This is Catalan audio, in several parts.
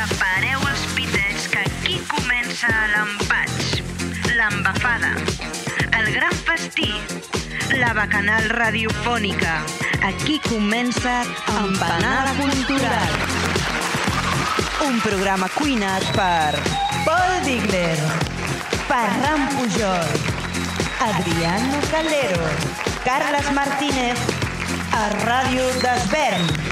Prepareu els pitets que aquí comença l'empatx, l'embafada, el gran festí, la bacanal radiofònica. Aquí comença Empanada Cultural. Un programa cuinat per Paul Digler, Ferran Pujol, Adriano Calero, Carles Martínez, a Ràdio d'Esvern.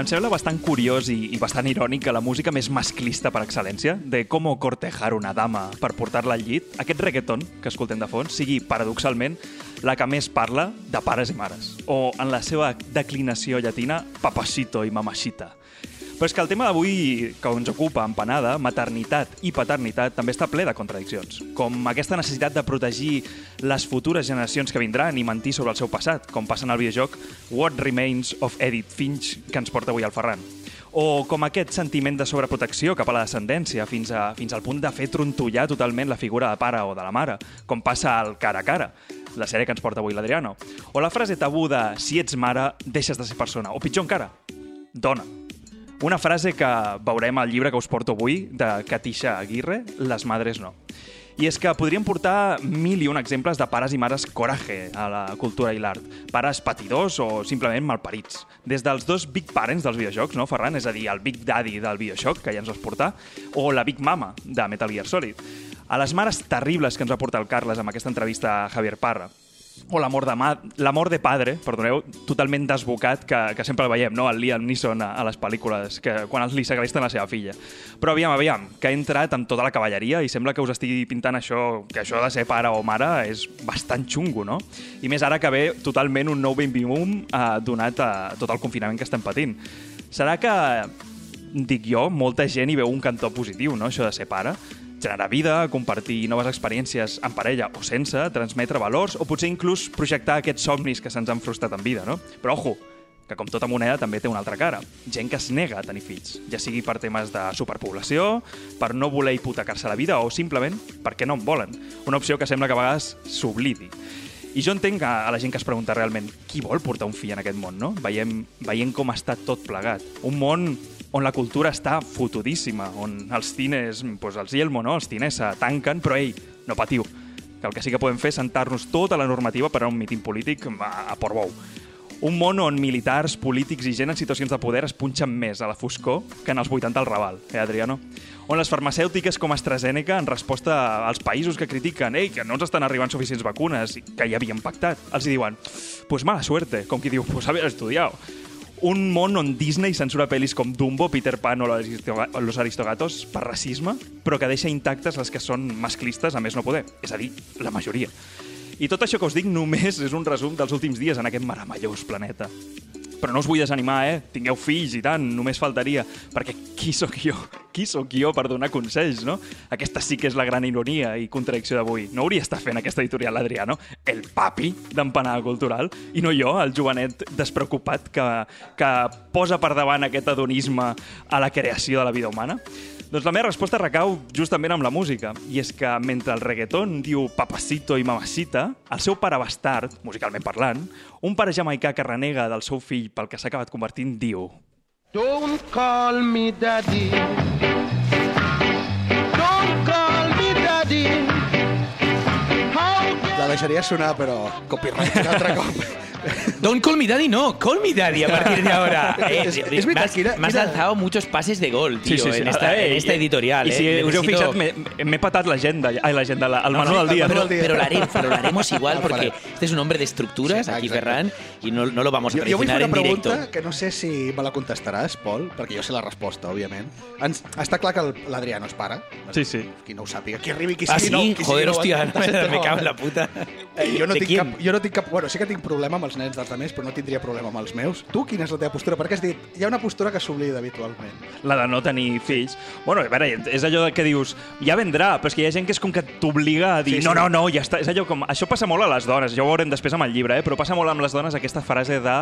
Em sembla bastant curiós i, i bastant irònic que la música més masclista per excel·lència, de com cortejar una dama per portar-la al llit, aquest reggaeton que escoltem de fons, sigui, paradoxalment, la que més parla de pares i mares, o en la seva declinació llatina, papacito i mamacita. Però és que el tema d'avui que ens ocupa, empanada, maternitat i paternitat, també està ple de contradiccions. Com aquesta necessitat de protegir les futures generacions que vindran i mentir sobre el seu passat, com passa en el videojoc What Remains of Edith Finch, que ens porta avui al Ferran. O com aquest sentiment de sobreprotecció cap a la descendència, fins, a, fins al punt de fer trontollar totalment la figura de pare o de la mare, com passa al cara a cara la sèrie que ens porta avui l'Adriano. O la frase tabú de si ets mare, deixes de ser persona. O pitjor encara, dona. Una frase que veurem al llibre que us porto avui, de Katisha Aguirre, Les madres no. I és que podríem portar mil i un exemples de pares i mares coraje a la cultura i l'art. Pares patidors o simplement malparits. Des dels dos big parents dels videojocs, no, Ferran? És a dir, el big daddy del videojoc, que ja ens vas portar, o la big mama de Metal Gear Solid. A les mares terribles que ens va portar el Carles amb aquesta entrevista a Javier Parra o l'amor de, ma... de padre, perdoneu, totalment desbocat, que, que sempre el veiem, no? el Liam Neeson a, a les pel·lícules, que, quan els li segresten la seva filla. Però aviam, aviam, que ha entrat amb tota la cavalleria i sembla que us estigui pintant això, que això de ser pare o mare és bastant xungo, no? I més ara que ve totalment un nou baby-boom eh, donat a tot el confinament que estem patint. Serà que, dic jo, molta gent hi veu un cantó positiu, no?, això de ser pare, generar vida, compartir noves experiències en parella o sense, transmetre valors o potser inclús projectar aquests somnis que se'ns han frustrat en vida, no? Però ojo, que com tota moneda també té una altra cara. Gent que es nega a tenir fills, ja sigui per temes de superpoblació, per no voler hipotecar-se la vida o simplement perquè no en volen. Una opció que sembla que a vegades s'oblidi. I jo entenc a la gent que es pregunta realment qui vol portar un fill en aquest món, no? Veiem, veient com està tot plegat. Un món on la cultura està fotudíssima, on els cines, doncs els Yelmo, no? els cines se tanquen, però ei, no patiu, que el que sí que podem fer és sentar-nos tota la normativa per a un míting polític a, a Portbou. Un món on militars, polítics i gent en situacions de poder es punxen més a la foscor que en els 80 al Raval, eh, Adriano? On les farmacèutiques com AstraZeneca, en resposta als països que critiquen ei, que no ens estan arribant suficients vacunes que ja havien pactat, els diuen pues mala suerte, com qui diu, pues haver estudiat un món on Disney censura pel·lis com Dumbo, Peter Pan o Los Aristogatos per racisme, però que deixa intactes les que són masclistes a més no poder, és a dir, la majoria. I tot això que us dic només és un resum dels últims dies en aquest meravellós planeta. Però no us vull desanimar, eh? Tingueu fills i tant, només faltaria. Perquè qui sóc jo? Qui sóc jo per donar consells, no? Aquesta sí que és la gran ironia i contradicció d'avui. No hauria estar fent aquesta editorial l'Adriano, el papi d'empanada cultural, i no jo, el jovenet despreocupat que, que posa per davant aquest adonisme a la creació de la vida humana? Doncs la meva resposta recau justament amb la música. I és que mentre el reggaeton diu papacito i mamacita, el seu pare bastard, musicalment parlant, un pare jamaicà que renega del seu fill pel que s'ha acabat convertint, diu... Don't call me daddy. Don't call me daddy. How La deixaria sonar, però copyright un altre cop. Don't call me daddy, no. Call me daddy a partir de ahora. Eh, Es- tío, es me verdad, has, quina- me has lanzado muchos pases de gol, tío, en, esta, Eh, en esta i- editorial. I si eh. us heu Necesito- fixat, m'he patat l'agenda, ai, l'agenda, la- el No, menú no, del dia. Pero, día. pero lo haremos, pero lo haremos igual porque este es un hombre de estructuras, Sí, aquí exacte. Ferran, y no, no lo vamos a Jo, jo vull fer traicionar una en directo. pregunta que no sé si me la contestaràs, Pol, perquè jo sé la resposta, òbviament. Ens, està clar que el- l'Adriano és pare. Sí, sí. Qui no ho sàpiga, qui arribi, qui Ah, sigui sí? no. Qui Joder, sigui hostia, no, me cago en la puta. Eh, jo, no ¿De tinc cap, jo no tinc cap... Bueno, sí que tinc problema amb els nens dels altres, però no tindria problema amb els meus. Tu, quina és la teva postura? Perquè has dit, hi ha una postura que s'oblida habitualment. La de no tenir fills. Bueno, a veure, és allò que dius, ja vendrà, però és que hi ha gent que és com que t'obliga a dir, Sí, sí. no, no, no, ja està. És allò com... Això passa molt a les dones, ja ho veurem després amb el llibre, eh? però passa molt amb les dones aquesta frase de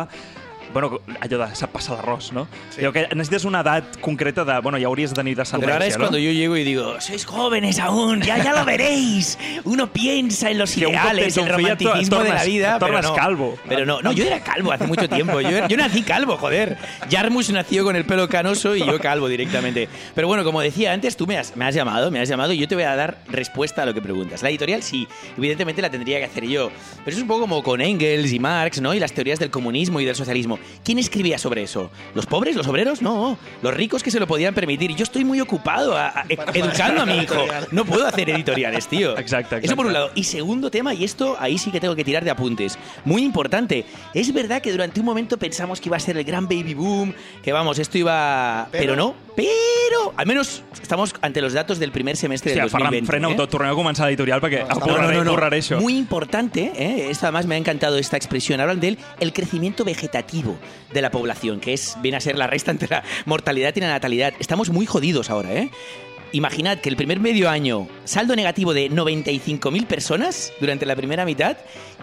bueno, allò de sap passar l'arròs, no? Sí. Allò que necessites una edat concreta de... Bueno, ja hauries de tenir Pero descendència, ahora es no? cuando yo llego y digo, sois jóvenes aún, ya, ya lo veréis. Uno piensa en los Que un cop ideales, el romanticismo de la vida. et pero no. calvo. Pero no, no, yo era calvo hace mucho tiempo. Yo, yo nací calvo, joder. Jarmus nació con el pelo canoso y yo calvo directamente. Pero bueno, como decía antes, tú me has, me has llamado, me has llamado y yo te voy a dar respuesta a lo que preguntas. La editorial sí, evidentemente la tendría que hacer yo. Pero es un poco como con Engels y Marx, ¿no? Y las teorías del comunismo y del socialismo. ¿Quién escribía sobre eso? ¿Los pobres? ¿Los obreros? No. Los ricos que se lo podían permitir. Yo estoy muy ocupado a- a- educando a mi hijo. No puedo hacer editoriales, tío. Exacto, Eso por exacto. un lado. Y segundo tema, y esto ahí sí que tengo que tirar de apuntes. Muy importante. Es verdad que durante un momento pensamos que iba a ser el gran baby boom, que vamos, esto iba. Pero, Pero- no. Pero al menos estamos ante los datos del primer semestre del Ferran, 2020. frena-ho ¿eh? tot. Tornem a començar l'editorial perquè No, apurraré, No, no, no. apurraré això. Muy importante, ¿eh? esto además me ha encantado esta expresión. Hablan del el crecimiento vegetativo de la población, que es viene a ser la resta entre la mortalidad y la natalidad. Estamos muy jodidos ahora, ¿eh? Imaginad que el primer medio año, saldo negativo de 95.000 personas durante la primera mitad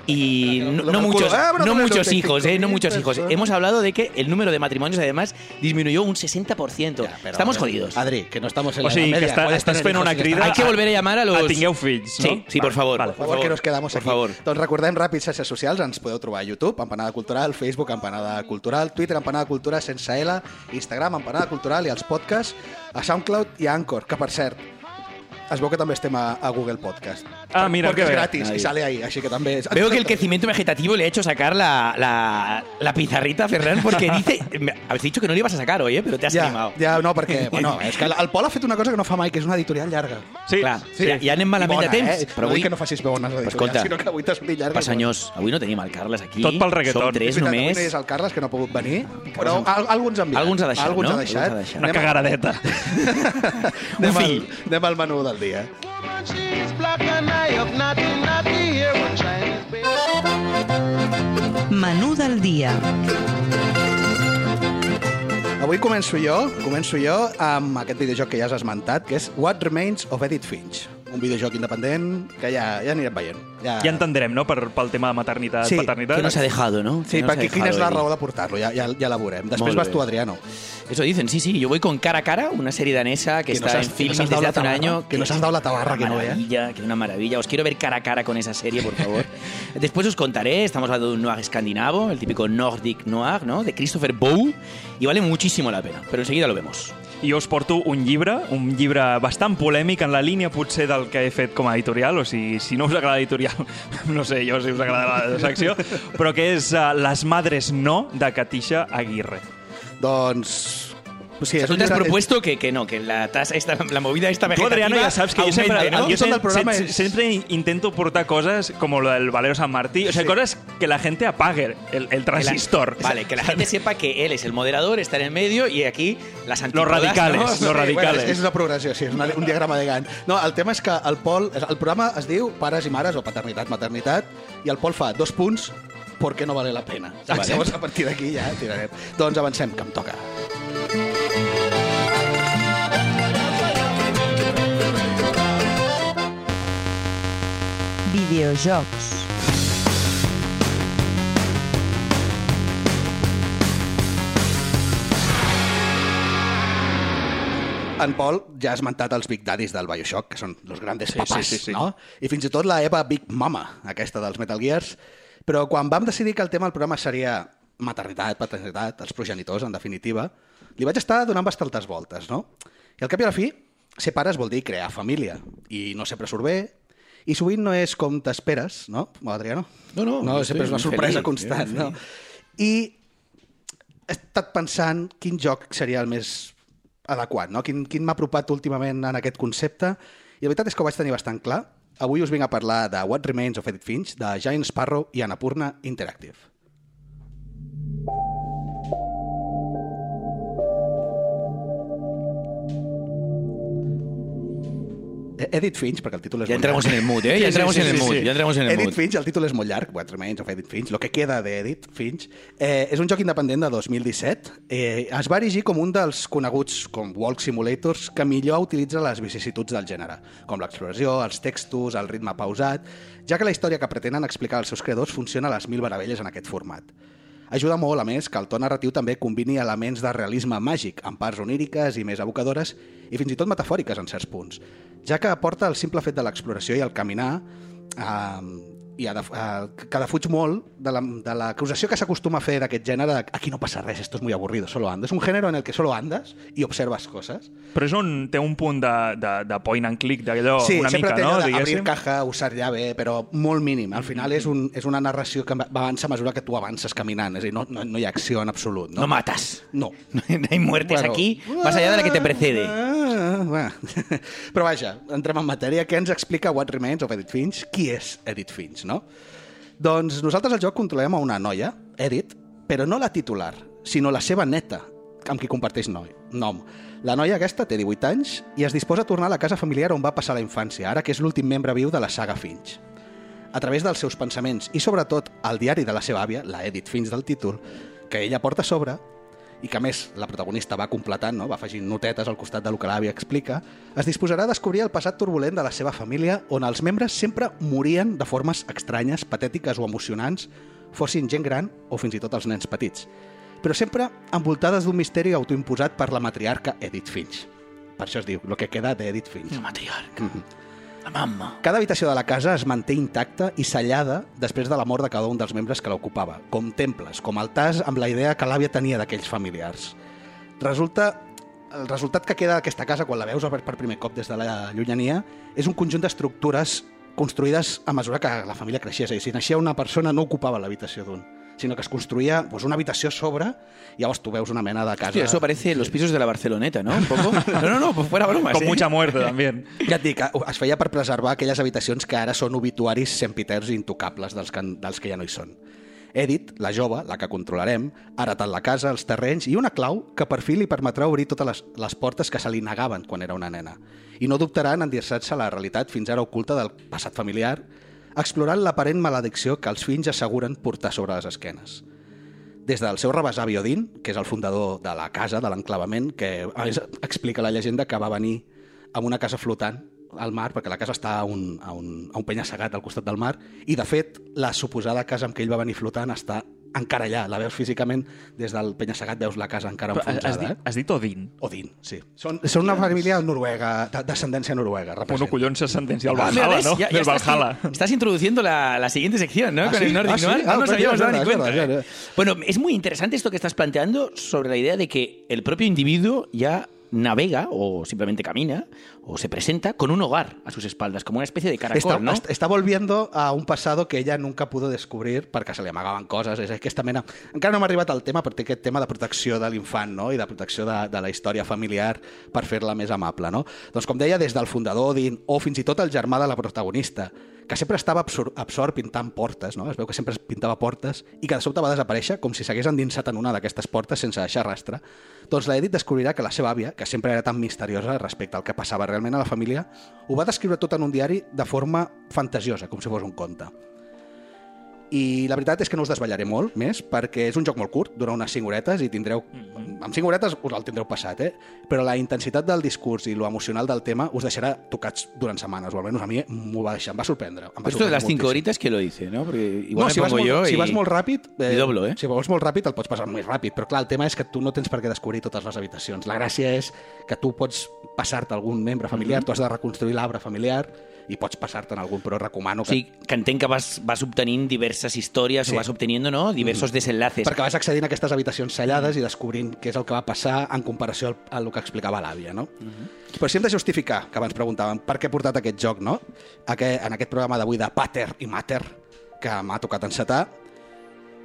y no, no muchos, Ah, no tenés muchos 95.000 hijos, ¿eh? No muchos hijos. Hemos hablado de que el número de matrimonios además disminuyó un 60%. Ya, pero, Estamos jodidos. Adri, que no estamos en O la Edad que Media. està, Puedes estàs una crida Hay que volver a llamar a los... a tingueu fills, no? Sí, sí, por favor. Vale. Per favor, que nos quedamos por aquí. favor. Doncs recordem ràpid xarxes socials, ens podeu trobar a YouTube, Empanada Cultural, Facebook, Empanada Cultural, Twitter, Empanada Cultura sense L, Instagram, Empanada Cultural i els podcasts, a SoundCloud i a Anchor, que per cert, es veu que també estem a, a Google Podcast. Ah, mira, Porque que gratis Ahí. i sale ahí, així que també... És... Veo que el crecimiento vegetativo le ha hecho sacar la, la, la pizarrita a Ferran porque dice... Habéis dicho que no le ibas a sacar hoy, ¿eh? Pero te has Ja, animado. ja, no, perquè, bueno, és que el, el Pol ha fet una cosa que no fa mai, que és una editorial llarga. Sí, Clar, sí. ja anem malament I de temps, eh? però no avui... dic que no facis bones editorials, escolta, sinó que avui t'has dit llarga. Pa senyors, avui no tenim el Carles aquí. Tot pel reggaeton. Som tres veritat, només. Avui no és el Carles, que no ha pogut venir, però al, algú ens ha enviat. Algú ens ha deixat, Algú ens no? ha deixat. Algú ens ha deixat. Una cagaradeta. anem, Un al, fill. anem al menú del dia. Chinese baby. Menú del dia. Avui començo jo, començo jo amb aquest videojoc que ja has esmentat, que és What Remains of Edith Finch. Un videojoc independent que ja, ja anirem veient. Ja, Ja entendrem, no?, per, pel tema de maternitat, Sí, paternitat. Que nos ha dejado, ¿no? Sí, Que ha perquè quina és la raó de portar-lo? Ja, ja, ja la veurem. Després Molt vas tu, Adriano. Eso dicen, sí, sí. Yo voy con Cara a Cara, una serie danesa que, Que nos está has- en que filming desde hace un año. que nos has dado la tabarra que no una veas. maravilla, que una maravilla. Os quiero ver cara a cara con esa serie, por favor. Después os contaré, estamos hablando de un noir escandinavo, el típico Nordic noir, ¿no? De Christopher Bow, y vale muchísimo la pena, pero enseguida lo vemos. I jo us porto un llibre, un llibre bastant polèmic en la línia potser del que he fet com a editorial, o sigui, si no us agrada l'editorial, no sé jo si us agrada la secció, però que és uh, Les Madres No, de Katisha Aguirre. Doncs... Sí, és Tú un te has llibre- propuesto que, que no, que la tasa esta, la movida esta Tu, vegetativa Adriano, ja saps que jo sempre, ¿no? jo El sempre, programa sempre, és- sempre intento portar coses como lo del Valero San Martí, o sea, Sí. cosas que la gente apague el, el Que la- transistor. Vale, que la gente sepa que él es el moderador, está en el medio y aquí las Los antípodas, radicales, ¿no? los Sí, radicales. Bueno, és, és una progressió, sí, és una, un diagrama de Gantt. No, el tema és que el Pol... El programa es diu Pares i Mares o Paternitat, Maternitat, i el Pol fa dos punts perquè no vale la pena. Vale. Llavors, a partir d'aquí ja tirarem. Doncs avancem, que em toca. Videojocs. En Pol ja ha esmentat els Big Daddies del Bioshock, que són els grandes Sí, papàs, sí, sí, sí. no? I fins i tot la Eva Big Mama, aquesta dels Metal Gears. Però quan vam decidir que el tema del programa seria maternitat, paternitat, els progenitors, en definitiva, li vaig estar donant bastantes voltes, no? I al cap i a la fi, ser pares vol dir crear família. I no sempre surt bé, i sovint no és com t'esperes, no, Adriano? No, no, no sempre és una sorpresa feliç, constant, jo no? I he estat pensant quin joc seria el més adequat, no? Quin, quin m'ha apropat últimament en aquest concepte. I la veritat és que ho vaig tenir bastant clar. Avui us vinc a parlar de What Remains of Edith Finch, de Giant Sparrow i Annapurna Interactive. Edith Finch, perquè el títol és molt entramos en el mood, ¿eh? Ya Sí, entramos sí, en el sí, mood, sí. ya entramos en el Edith mood. Finch, el títol és molt llarg, What Remains of Edith Finch, lo que queda d'Edith Finch. Eh, és un joc independent de 2017. Eh, es va erigir com un dels coneguts com Walk Simulators que millor utilitza les vicissituds del gènere, com l'exploració, els textos, el ritme pausat, ja que la història que pretenen explicar els seus creadors funciona a les mil meravelles en aquest format. Ajuda molt, a més, que el to narratiu també combini elements de realisme màgic, amb parts oníriques i més evocadores, i fins i tot metafòriques en certs punts, ja que aporta el simple fet de l'exploració i el caminar eh, i a, a, que defuig molt de la- de l'acusació la, que s'acostuma a fer d'aquest gènere de aquí no passa res, esto es muy aburrido, solo andas. Un género en el que solo andas y observas cosas. Però és un, té un punt de, de, de point and click, d'allò sí, una sempre mica, no? allò d'abrir Diguéssim. caja, usar llave, però molt mínim. Al final és, un, és una narració que va avança a mesura que tu avances caminant, és a dir, no, no, no hi ha acció en absolut. No, No, matas. no. No hay muertes Bueno, aquí más allá de la que te precede. Ah, va. Però vaja, entrem en matèria. Què ens explica What Remains of Edith Finch? Qui és Edith Finch, no? Doncs nosaltres al joc controlem a una noia, Edith, però no la titular, sinó la seva neta, amb qui comparteix noi, nom. La noia aquesta té 18 anys i es disposa a tornar a la casa familiar on va passar la infància, ara que és l'últim membre viu de la saga Finch. A través dels seus pensaments i, sobretot, el diari de la seva àvia, la Edith Finch del títol, que ella porta a sobre, i que més la protagonista va completant, no? va afegint notetes al costat del que l'àvia explica, es disposarà a descobrir el passat turbulent de la seva família on els membres sempre morien de formes estranyes, patètiques o emocionants, fossin gent gran o fins i tot els nens petits, però sempre envoltades d'un misteri autoimposat per la matriarca Edith Finch. Per això es diu, lo que queda d'Edith Finch. La matriarca. La mamma. Cada habitació de la casa es manté intacta i sellada després de la mort de cada un dels membres que l'ocupava, com temples, com altars amb la idea que l'àvia tenia d'aquells familiars. Resulta el resultat que queda d'aquesta casa quan la veus per, primer cop des de la llunyania és un conjunt d'estructures construïdes a mesura que la família creixia. És si naixia una persona no ocupava l'habitació d'un, sinó que es construïa pues, una habitació a sobre i llavors tu veus una mena de casa... Hostia, eso parece los pisos de la Barceloneta, ¿no? Un poco. No, no, no, pues fuera bromas. Con ¿eh? mucha muerte, també. Ja et dic, es feia per preservar aquelles habitacions que ara són obituaris sempiterns i intocables dels que, dels que ja no hi són. Edith, la jove, la que controlarem, ha heretat la casa, els terrenys i una clau que per fi li permetrà obrir totes les, les portes que se li negaven quan era una nena. I no dubtarà en endinsar-se a la realitat fins ara oculta del passat familiar, explorant l'aparent maledicció que els fills asseguren portar sobre les esquenes. Des del seu rebesavi Odin, que és el fundador de la casa, de l'enclavament, que a més, explica la llegenda que va venir amb una casa flotant al mar, perquè la casa està a un, a un, a un penya-segat al costat del mar, i de fet la suposada casa amb què ell va venir flotant està encara allà, la veus físicament des del penya-segat, veus la casa encara Però has, enfonsada. dit, Eh? has dit Odin? Odin, sí. Són, són una família noruega, de- d'ascendència noruega. Bueno, representa. collons, s'ascendència al Ah, Valhalla, ¿ves? no? Ya- ya Del estás, Valhalla. estás introduciendo la, la siguiente sección, ¿no? ¿Ah, Con sí? el Nordic Ah, sí? Noir. Ah, no nos habíamos dado ni cuenta. ¿eh? Bueno, es muy interesante esto que estás planteando sobre la idea de que el propio individuo ya navega o simplemente camina o se presenta con un hogar a sus espaldas, como una especie de caracol, Está, ¿no? est- está volviendo a un pasado que ella nunca pudo descobrir perquè se li amagaven coses. És aquesta mena... Encara no hem arribat al tema, però té aquest tema de protecció de l'infant no? i de protecció de, de la història familiar per fer-la més amable. No? Doncs com deia, des del fundador Odin o fins i tot el germà de la protagonista, que sempre estava absor absort pintant portes, no? es veu que sempre pintava portes i que de sobte va desaparèixer com si s'hagués endinsat en una d'aquestes portes sense deixar rastre, doncs la Edith descobrirà que la seva àvia, que sempre era tan misteriosa respecte al que passava realment a la família, ho va descriure tot en un diari de forma fantasiosa, com si fos un conte. I la veritat és que no us desballaré molt més, perquè és un joc molt curt, dura unes 5 horetes i tindreu... Amb 5 horetes us el tindreu passat, eh? Però la intensitat del discurs i lo emocional del tema us deixarà tocats durant setmanes, o almenys a mi m'ho va deixar, em va sorprendre. Em va esto de cinco moltíssim. horitas, ¿qué lo dice? ¿no? Porque igual no, si vas, molt, yo si y... vas molt ràpid... i doblo, eh? Si vols molt ràpid, el pots passar més ràpid. Però clar, el tema és que tu no tens per què descobrir totes les habitacions. La gràcia és que tu pots passar-te algun membre familiar, tu has de reconstruir l'arbre familiar i pots passar-te en algun, però recomano que... sigui, que entenc que vas, vas obtenint diverses històries Sí. o vas obteniendo ¿no? diversos desenlaces. Perquè vas accedint a aquestes habitacions sellades i descobrint què és el que va passar en comparació al, al que explicava l'àvia, no? Però si hem de justificar, que abans preguntàvem, per què he portat aquest joc, no? Aquest, en aquest programa d'avui de Pater i Mater, que m'ha tocat encetar,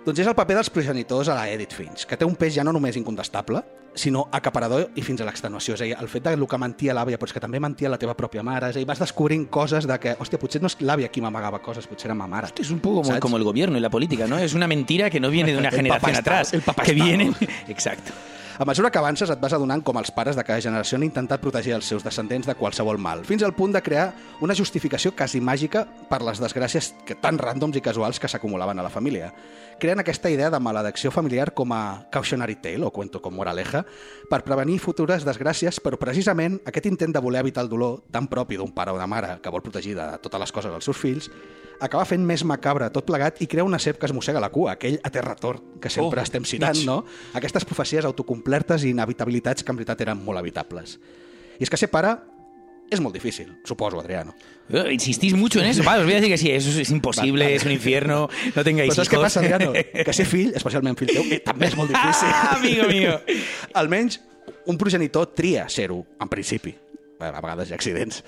doncs és el paper dels progenitors a la Edith Finch, que té un pes ja no només incontestable, sinó acaparador i fins a l'extenuació. És a dir, el fet de lo que mentia l'àvia, però és que també mentia la teva pròpia mare. És a dir, vas descobrint coses de que, hòstia, potser no és l'àvia qui m'amagava coses, potser era ma mare. Es un poco como, ¿Sabes? como el gobierno y la política, ¿no? Es una mentira que no viene de una generación atrás. El que viene. Exacto. A mesura que avances et vas adonant com els pares de cada generació han intentat protegir els seus descendents de qualsevol mal, fins al punt de crear una justificació quasi màgica per les desgràcies que, tan ràndoms i casuals que s'acumulaven a la família. Creen aquesta idea de maledicció familiar com a cautionary tale, o cuento com moraleja, per prevenir futures desgràcies, però precisament aquest intent de voler evitar el dolor tan propi d'un pare o una mare que vol protegir de totes les coses dels seus fills acaba fent més macabre tot plegat i crea una serp que es mossega la cua, aquell aterrator que sempre Oh, estem citant, mig. no? Aquestes profecies autocomplertes i inevitabilitats que en veritat eren molt evitables. I és que ser pare és molt difícil, suposo, Adriano. Eh, Insistís mucho en eso. Va, os voy a decir que sí, eso es imposible, Vale. es un infierno, no tengáis Però saps què hijos. passa, Adriano? Que ser fill, especialment fill teu, eh, també és molt difícil. Ah, amigo mío. Almenys un progenitor tria ser-ho, en principi. A vegades hi ha accidents.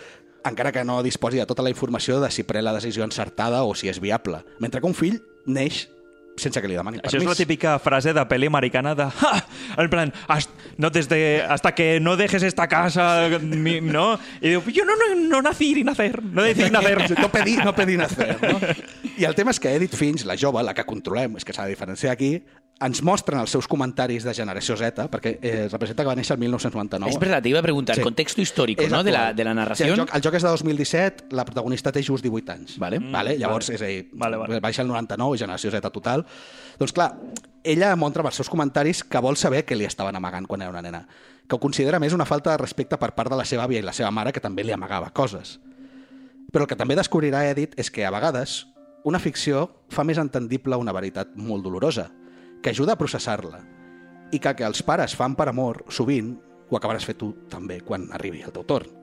Encara que no disposi de tota la informació de si pren la decisió encertada o si és viable. Mentre que un fill neix sense que li demani Això és permís. la típica frase de peli americana de... "Ja", En plan, "Hast- no desde, hasta que no dejes esta casa, mi- ¿no? Y digo, yo no, no, no nací ni nacer, no decí nacer. No pedí, no pedí nacer, no? I el tema és que Edith Finch, la jove, la que controlem, és que s'ha de diferenciar aquí, ens mostren els seus comentaris de generació Z, perquè eh, representa que va néixer el 1999. Es verdad, te iba a preguntar, Sí. contexto histórico, És ¿no? De la, de la Sí, narración. el, joc, el joc és de 2017, la protagonista té just 18 anys. Vale. vale? Llavors, vale. és a dir, Vale, vale. baixa el 99, generació Z total. Doncs clar, ella mostra amb els seus comentaris que vol saber què li estaven amagant quan era una nena, que ho considera més una falta de respecte per part de la seva àvia i la seva mare, que també li amagava coses. Però el que també descobrirà Edith és que, a vegades, una ficció fa més entendible una veritat molt dolorosa, que ajuda a processar-la, i que que els pares fan per amor, sovint, ho acabaràs fer tu també quan arribi el teu torn.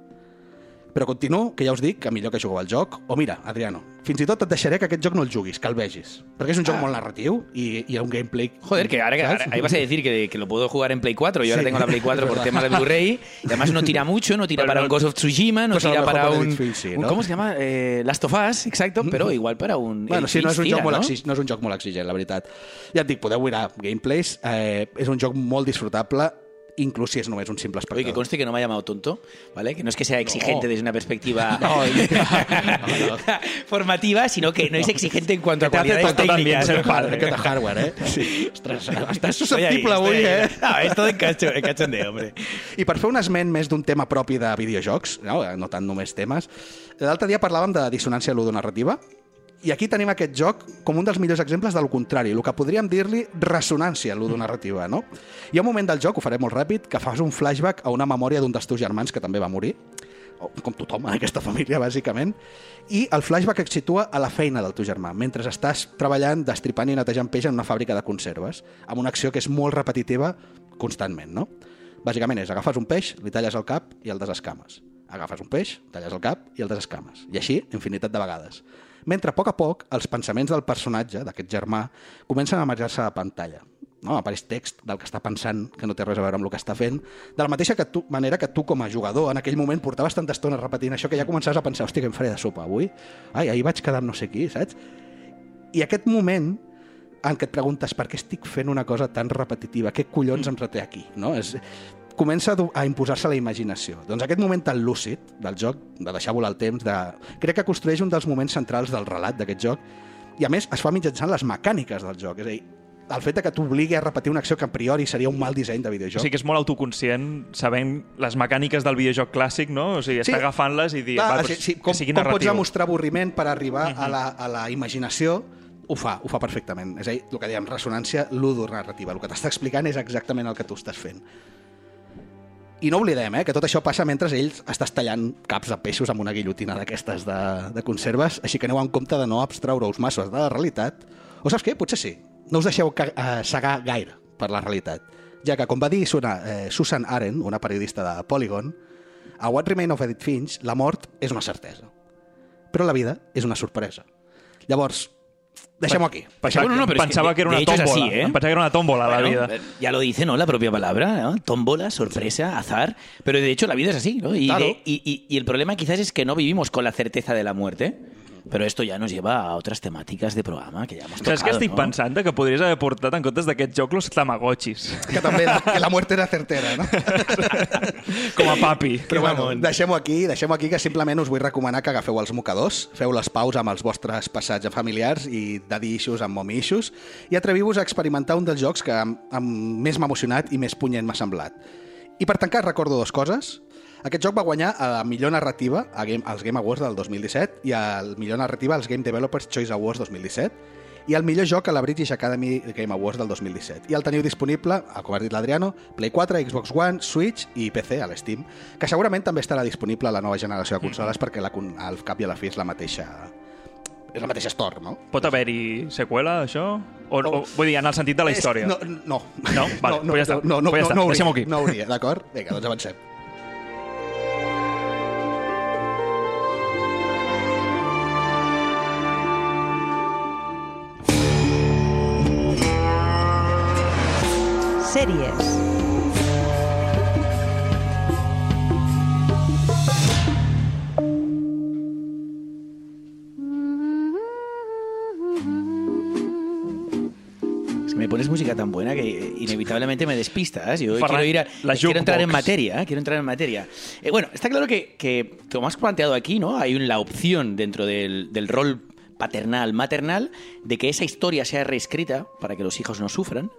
Però continuo, que ja us dic que millor que jugueu al joc. O mira, Adriano, fins i tot et deixaré que aquest joc no el juguis, que el vegis. Perquè és un joc Ah. molt narratiu i, i un gameplay... Joder, que ahora, que ahora- ahí vas a decir que, que lo puedo jugar en Play 4. Yo ahora Sí, tengo la Play 4 es por tema de Blu-ray. Y además no tira mucho, no tira Pero para no- un Ghost of Tsushima, no tira para un, Finch, sí, un- ¿no? ¿Cómo se llama? Eh, Last of Us, exacto, pero igual para un... Bueno, sí, no és, un Finch joc tira, molt ¿no? exigent, no és un joc molt exigent, la veritat. Ja et dic, podeu mirar gameplays, eh, és un joc molt disfrutable, inclús si és només un simple Oye, que espectador. conste que no me ha llamado tonto, ¿vale? Que no es que sea exigente desde una perspectiva No, formativa, sino que no es exigente en cuanto a Que cualidades también técnicas. ¿no? padre. Aquest hardware, eh? Sí. Ostres, estàs susceptible avui, ahí. eh? No, en cacho- en cachondeo, hombre. I per fer un esment més d'un tema propi de videojocs, no, no tant només temes, l'altre dia parlàvem de dissonància ludonarrativa, i aquí tenim aquest joc com un dels millors exemples del contrari, el que podríem dir-li ressonància ludonarrativa, no? Hi ha un moment del joc, ho faré molt ràpid, que fas un flashback a una memòria d'un dels teus germans que també va morir, com tothom en aquesta família, bàsicament, i el flashback et situa a la feina del teu germà, mentre estàs treballant, destripant i netejant peix en una fàbrica de conserves, amb una acció que és molt repetitiva constantment, no? Bàsicament és, agafes un peix, li talles el cap i el desescames. Agafes un peix, talles el cap i el desescames. I així, infinitat de vegades. Mentre, a poc a poc, els pensaments del personatge, d'aquest germà, comencen a emerjar-se a la pantalla. No? Apareix text del que està pensant, que no té res a veure amb el que està fent, de la mateixa que tu, manera que tu, com a jugador, en aquell moment portaves tanta estona repetint això que ja començaves a pensar, hòstia, què em faré de sopa avui? Ai, ahir vaig quedar amb no sé qui, saps? I aquest moment en què et preguntes per què estic fent una cosa tan repetitiva, què collons em reté aquí, no? És, comença a imposar-se la imaginació. Doncs aquest moment tan lúcid del joc, de deixar volar el temps, de... crec que construeix un dels moments centrals del relat d'aquest joc i a més es fa mitjançant les mecàniques del joc, és a dir, el fet de que t'obligui a repetir una acció que a priori seria un mal disseny de O videojoc. sigui que és molt autoconscient, sabent les mecàniques del videojoc clàssic, no? O sigui, Sí. està agafant-les i dir, Clar, va, sí, doncs, sí, com, que sigui com pots narratiu. demostrar avorriment per arribar a, la, a la imaginació, ho fa, ho fa perfectament. És a dir, el que dèiem, ressonància ludonarrativa. El que t'està explicant és exactament el que tu estàs fent. I no oblidem eh, que tot això passa mentre ells estàs tallant caps de peixos amb una guillotina d'aquestes de, de conserves, així que aneu en compte de no abstraure-us massa de la realitat. O saps què? Potser sí. No us deixeu eh, cegar gaire per la realitat, ja que, com va dir Susan, eh, Susan Aren, una periodista de Polygon, a What Remain of Edith Finch, la mort és una certesa. Però la vida és una sorpresa. Llavors, deixem-ho aquí. Pensava, Bueno, no, pero es que que, era una tómbola. así, ¿eh? Em pensava que era una tómbola la Bueno, vida. eh, Ya lo dice, ¿no? La propia palabra, ¿no? Tómbola, sorpresa, azar. Pero de hecho la vida es así, ¿no? Y, Claro. de- y- y- y el problema quizás es que no vivimos con la certeza de la muerte. Pero esto ya nos lleva a otras temáticas de programa que ya hemos tocado, Saps què estic ¿no? pensant? Que podries haver portat en comptes d'aquest joc los tamagotxis. Que també que la muerte era certera, no? Com a papi. Però bueno, deixem-ho aquí, deixem aquí, que simplement us vull recomanar que agafeu els mocadors, feu les paus amb els vostres passats familiars i daddy issues amb mommy issues i atreviu-vos a experimentar un dels jocs que amb, amb més m'ha emocionat i més punyent m'ha semblat. I per tancar, recordo dues coses. Aquest joc va guanyar a la millor narrativa a Game, als Game Awards del 2017 i al millor narrativa als Game Developers Choice Awards 2017 i el millor joc a la British Academy Game Awards del 2017. I el teniu disponible, com ha dit l'Adriano, Play 4, Xbox One, Switch i PC a l'Steam, que segurament també estarà disponible a la nova generació de consoles perquè la, al cap i a la fi és la mateixa és la mateixa Storm, no? Pot haver-hi seqüela, això? O, o, vull dir, en el sentit de la És- història. No, no. No? Vale, no, pues ja està. No, no, Pues ja està, no, no deixem-ho aquí. No hauria, d'acord? Vinga, doncs avancem. Sèries. Es que me pones música tan buena que inevitablemente me despistas. Yo quiero ir a, la quiero entrar en materia, quiero entrar en materia. Eh, bueno, está claro que, que, como has planteado aquí, ¿no? Hay un- la opción dentro del, del rol paternal, maternal, de que esa historia sea reescrita para que los hijos no sufran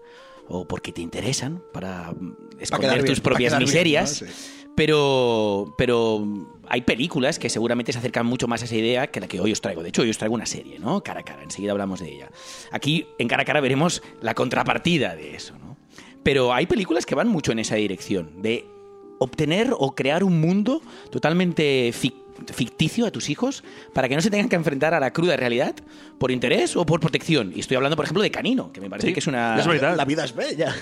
o porque te interesan para mm, esconder tus propias bien, miserias. ¿no? Sí. Pero, pero hay películas que seguramente se acercan mucho más a esa idea que la que hoy os traigo. De hecho, hoy os traigo una serie, ¿no? Cara a cara, enseguida hablamos de ella. Aquí, en cara a cara, veremos la contrapartida de eso, ¿no? Pero hay películas que van mucho en esa dirección, de obtener o crear un mundo totalmente fic- ficticio a tus hijos para que no se tengan que enfrentar a la cruda realidad por interés o por protección. Y estoy hablando, por ejemplo, de Canino, que me parece Sí, que es una... és veritat. La vida és bella.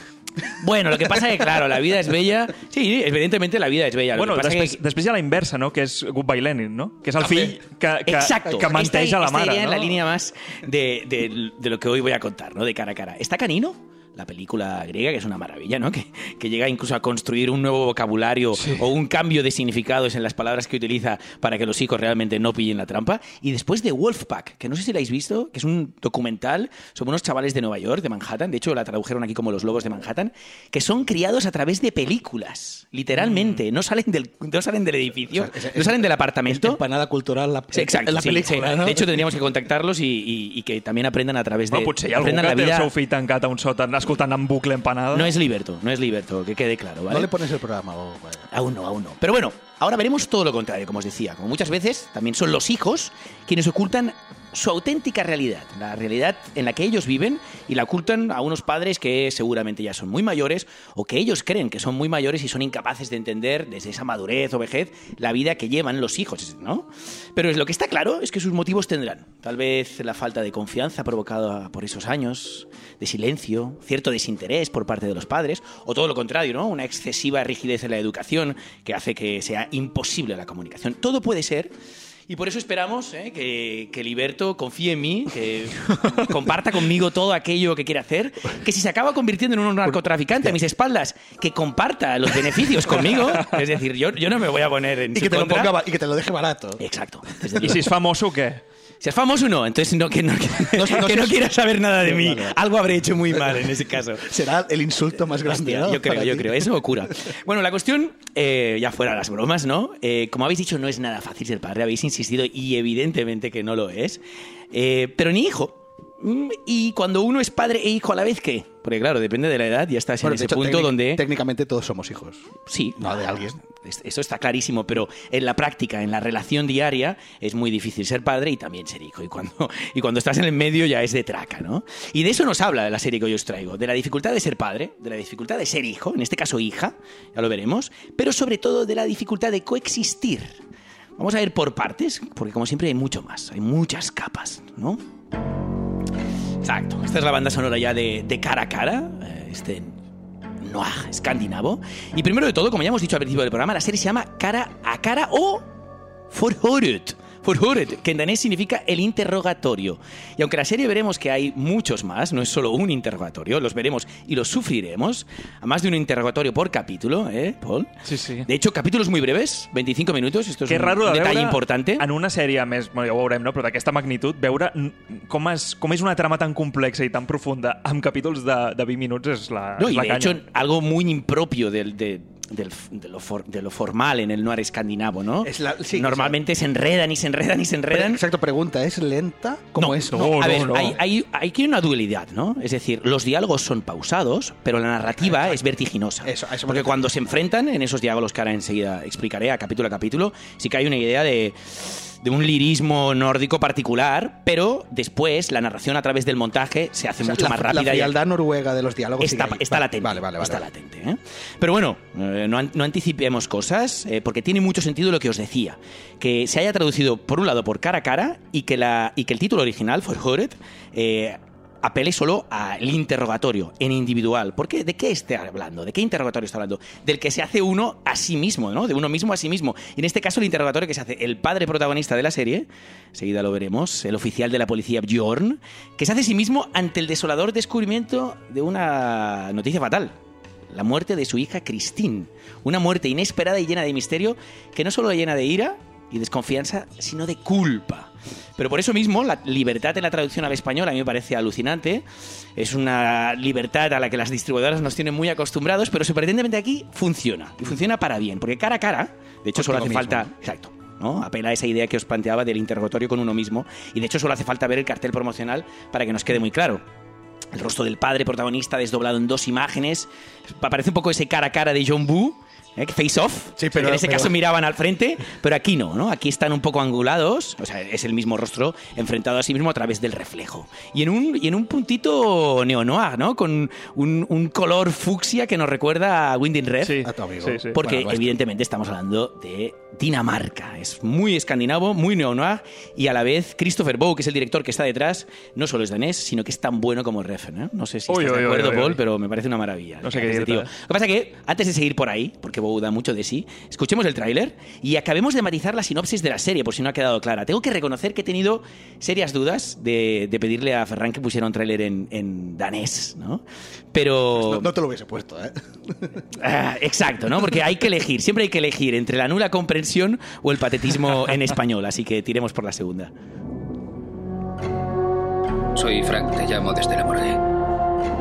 Bueno, lo que pasa es que, claro, la vida es bella. Sí, evidentemente la vida es bella. Lo Bueno, que pasa després, es que... després hi ha la inversa, no? Que és Goodbye Lenin, no? Que és el També. fill que, que, Exacto. que esta, a la mare, no? la línea más de, de- de lo que hoy voy a contar, ¿no? De cara a cara. ¿Está Canino? La película griega, que es una maravilla, ¿no? Que, que llega incluso a construir un nuevo vocabulario o un cambio de significados en las palabras que utiliza para que los hijos realmente no pillen la trampa. Y después de Wolfpack, que no sé si la habéis visto, que es un documental sobre unos chavales de Nueva York, de Manhattan, de hecho la tradujeron aquí como los lobos de Manhattan, que son criados a través de películas, literalmente. No, salen del, no salen del edificio, O sea, es- no salen del Es apartamento. empanada cultural la, Sí, exacto. la sí, película, sí. ¿no? De hecho, tendríamos que contactarlos y, y- y que también aprendan a través de. Bueno, potser hi ha algú aprendan que la té el vida. seu fill tancat a un sòtan escoltant en bucle empanada. No es Liberto, no es Liberto, que quede claro, ¿vale? No le pones el programa. o- vale. Aún no, aún no. Pero bueno, ahora veremos todo lo contrario, como os decía. Como muchas veces, también son los hijos quienes ocultan su auténtica realidad, la realidad en la que ellos viven y la ocultan a unos padres que seguramente ya son muy mayores o que ellos creen que son muy mayores y son incapaces de entender desde esa madurez o vejez la vida que llevan los hijos, ¿no? Pero lo que está claro es que sus motivos tendrán. Tal vez la falta de confianza provocada por esos años de silencio, cierto desinterés por parte de los padres, o todo lo contrario, ¿no? Una excesiva rigidez en la educación que hace que sea imposible la comunicación. Todo puede ser. Y por eso esperamos ¿eh? que, que Liberto confíe en mí, que comparta conmigo todo aquello que quiere hacer, que si se acaba convirtiendo en un narcotraficante a mis espaldas, que comparta los beneficios conmigo. Es decir, yo, yo no me voy a poner en Y su que, te lo contra. ponga, ba- y que te lo deje barato. Exacto. desde luego. si és famoso, què? Si es famoso, no. Entonces, no, que no, que, No, no que no quiera saber nada de mí. Algo habré hecho muy mal en ese caso. Será el insulto más grande. Hostia, ¿no? yo creo, yo ti. creo. Eso ocurra. Bueno, la cuestión, eh, ya fuera las bromas, ¿no? Eh, como habéis dicho, no es nada fácil ser padre. Habéis insistido y evidentemente que no lo es. Eh, pero ni hijo. Mm, Y cuando uno es padre e hijo a la vez, ¿qué? Porque claro, depende de la edad, ya estás Bueno, en ese hecho, punto donde... Técnicamente todos somos hijos. Sí. No, de alguien. Es- Eso está clarísimo, pero en la práctica, en la relación diaria, es muy difícil ser padre y también ser hijo. Y cuando, y cuando estás en el medio ya es de traca, ¿no? Y de eso nos habla de la serie que hoy os traigo, de la dificultad de ser padre, de la dificultad de ser hijo, en este caso hija, ya lo veremos, pero sobre todo de la dificultad de coexistir. Vamos a ver por partes, porque como siempre hay mucho más, hay muchas capas, ¿no? Exacto. Esta es la banda sonora ya de, cara a cara, eh, este noir escandinavo. Y primero de todo, como ya hemos dicho al principio del programa, la serie se llama Cara a Cara o Forhåret. Que en danés significa el interrogatorio. Y aunque en la serie veremos que hay muchos más, no es solo un interrogatorio, los veremos y los sufriremos, a más de un interrogatorio por capítulo, ¿eh, Paul? Sí, sí. De hecho, capítulos muy breves, 25 minutos, esto es Que un, raro un de detall veure importante. en una sèrie més, bueno, ja ho veurem, no? però d'aquesta magnitud, veure com és, com és una trama tan complexa i tan profunda amb capítols de, de 20 minuts és la, No, y la de hecho, algo muy impropio del, de, del- de lo for- de lo formal en el noir escandinavo, ¿no? Es la- sí, Normalmente se enredan y se enredan y se enredan. exacto, pregunta, ¿es lenta? ¿Cómo no, es? no. a ver, no. Hay, hay, hay aquí una dualidad, ¿no? Es decir, los diálogos son pausados, pero la narrativa es vertiginosa. Eso, eso Porque cuando se enfrentan en esos diálogos que ahora enseguida explicaré a capítulo a capítulo, sí que hay una idea de de un lirismo nórdico particular, pero después la narración a través del montaje se hace O sea, mucho la, más La rápida. y- frialdad noruega de los diálogos Está, sigue ahí. está Vale, latente. Vale, vale, vale. está latente. ¿eh? Pero bueno, eh, no, an- no anticipemos cosas, eh, porque tiene mucho sentido lo que os decía. Que se haya traducido, por un lado, por cara a cara y que, la, y que el título original, For Hored, apele solo al interrogatorio en individual. ¿Por qué? ¿De qué está hablando? ¿De qué interrogatorio está hablando? Del que se hace uno a sí mismo, ¿no? De uno mismo a sí mismo. Y en este caso el interrogatorio que se hace el padre protagonista de la serie, seguida lo veremos, el oficial de la policía Bjorn, que se hace a sí mismo ante el desolador descubrimiento de una noticia fatal. La muerte de su hija Christine. Una muerte inesperada y llena de misterio que no solo llena de ira y desconfianza, sino de culpa. Pero por eso mismo, la libertad en la traducción al español a mí me parece alucinante. Es una libertad a la que las distribuidoras nos tienen muy acostumbrados, pero sorprendentemente aquí funciona. Y funciona para bien, porque cara a cara, de hecho solo hace falta... Exacto. ¿no? Apela a esa idea que os planteaba del interrogatorio con uno mismo. Y de hecho solo hace falta ver el cartel promocional para que nos quede muy claro. El rostro del padre protagonista desdoblado en dos imágenes. Parece un poco ese cara a cara de John Boo. ¿Eh? Face off. Sí, pero- que en ese pero- caso miraban al frente, pero aquí no, ¿no? Aquí están un poco angulados, o sea, es el mismo rostro enfrentado a sí mismo a través del reflejo. Y en un, y en un puntito neo-noir, ¿no? Con un, un color fucsia que nos recuerda a Winding Red. Sí, A tu amigo. sí, sí. Porque Bueno, pues- evidentemente estamos hablando de Dinamarca. Es muy escandinavo, muy neo-noir y a la vez Christopher Bow, que es el director que está detrás, no solo es danés, sino que es tan bueno como Refn. ¿eh? No sé si Uy, estás uy, de acuerdo, uy, Paul, uy. pero me parece una maravilla. No sé qué Este decirte. tío. Lo que pasa que, antes de seguir por ahí, porque Bow da mucho de sí, escuchemos el tráiler y acabemos de matizar la sinopsis de la serie, por si no ha quedado clara. Tengo que reconocer que he tenido serias dudas de, de pedirle a Ferran que pusiera un tráiler en, en danés, ¿no? Pero... No, no te lo hubiese puesto, ¿eh? Ah, exacto, ¿no? Porque hay que elegir, siempre hay que elegir entre la nula comprensión o el patetismo en español, así que tiremos por la segunda. Soy Frank, te llamo desde la morgue.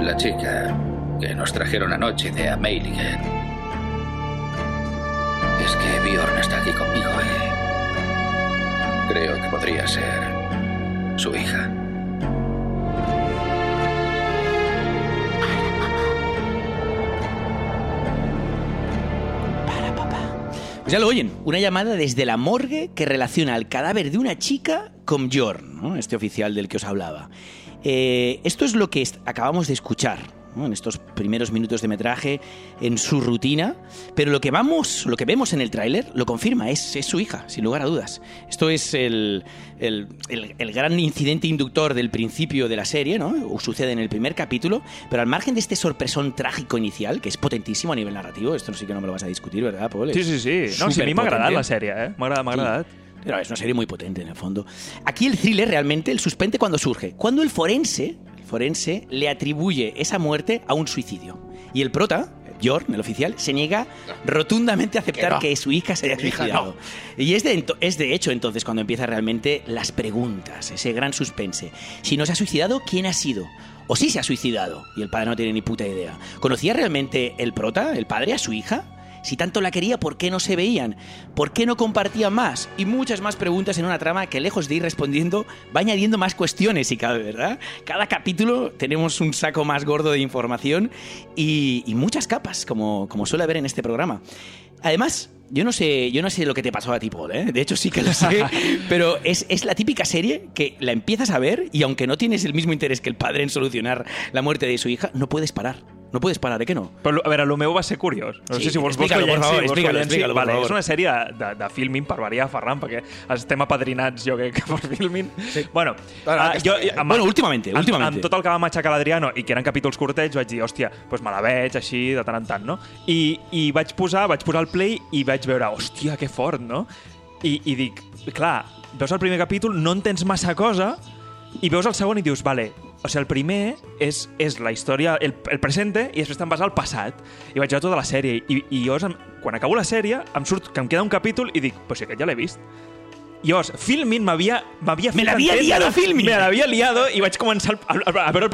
La chica que nos trajeron anoche de Ameiligen. Es que Bjorn está aquí conmigo y creo que podría ser su hija. Pues ya lo oyen, una llamada desde la morgue que relaciona el cadáver de una chica con Bjorn, ¿no? este oficial del que os hablaba. Eh, esto es lo que acabamos de escuchar ¿no? en estos primeros minutos de metraje, en su rutina, pero lo que vamos, lo que vemos en el tráiler lo confirma, es, es su hija, sin lugar a dudas. Esto es el, el- el- el gran incidente inductor del principio de la serie, ¿no? O sucede en el primer capítulo, pero al margen de este sorpresón trágico inicial, que es potentísimo a nivel narrativo, esto sí que no me lo vas a discutir, ¿verdad, Paul? Sí, Es sí, sí. No, sí, a m'ha superpotente. agradat la sèrie, eh? M'ha agradat, m'ha Sí. agradat. Pero es una serie muy potente en el fondo. Aquí el thriller realmente, el suspense cuando surge, cuando el forense, forense le atribuye esa muerte a un suicidio. Y el prota, Bjorn, el oficial, se niega rotundamente a aceptar que, no. su hija se haya suicidado. Y es de, es de hecho entonces cuando empiezan realmente las preguntas, ese gran suspense. Si no se ha suicidado, ¿quién ha sido? O si se ha suicidado y el padre no tiene ni puta idea. ¿Conocía realmente el prota, el padre, a su hija? Si tanto la quería, ¿por qué no se veían? ¿Por qué no compartían más? Y muchas más preguntas en una trama que, lejos de ir respondiendo, va añadiendo más cuestiones, si cabe, ¿verdad? Cada capítulo tenemos un saco más gordo de información y, y muchas capas, como, como suele haber en este programa. Además, yo no sé, yo no sé lo que te pasó a ti, Paul, ¿eh? De hecho, sí que lo sé, pero es, es la típica serie que la empiezas a ver y aunque no tienes el mismo interés que el padre en solucionar la muerte de su hija, no puedes parar. No puedes parar, ¿de qué no? Però, a veure, el meu va ser curiós. No Sí, sé si vols, que explica-lo, por llenci, favor, vols que explica-lo, por vale. És una sèrie de, de filming per variar, Ferran, perquè estem apadrinats, jo crec, per filming. Sí. Bueno, Bueno, ah, aquesta jo, amb, Bueno, últimamente, amb, últimamente. Amb tot el que va matxacar l'Adriano i que eren capítols curtets, vaig dir, hòstia, doncs me la veig així de tant en tant, no? I, i vaig posar vaig posar el play i vaig veure, hòstia, que fort, no? I, I dic, clar, veus el primer capítol, no entens massa cosa, i veus el segon i dius, vale, o sigui, el primer és, és la història, el, el presente, i després te'n vas al passat. I vaig veure tota la sèrie. I, i llavors, em- quan acabo la sèrie, em surt que em queda un capítol i dic, pues si aquest ja l'he vist. I llavors, Filmin m'havia m'havia Me l'havia liado, Filmin! Me l'havia liado i vaig començar a, a, a veure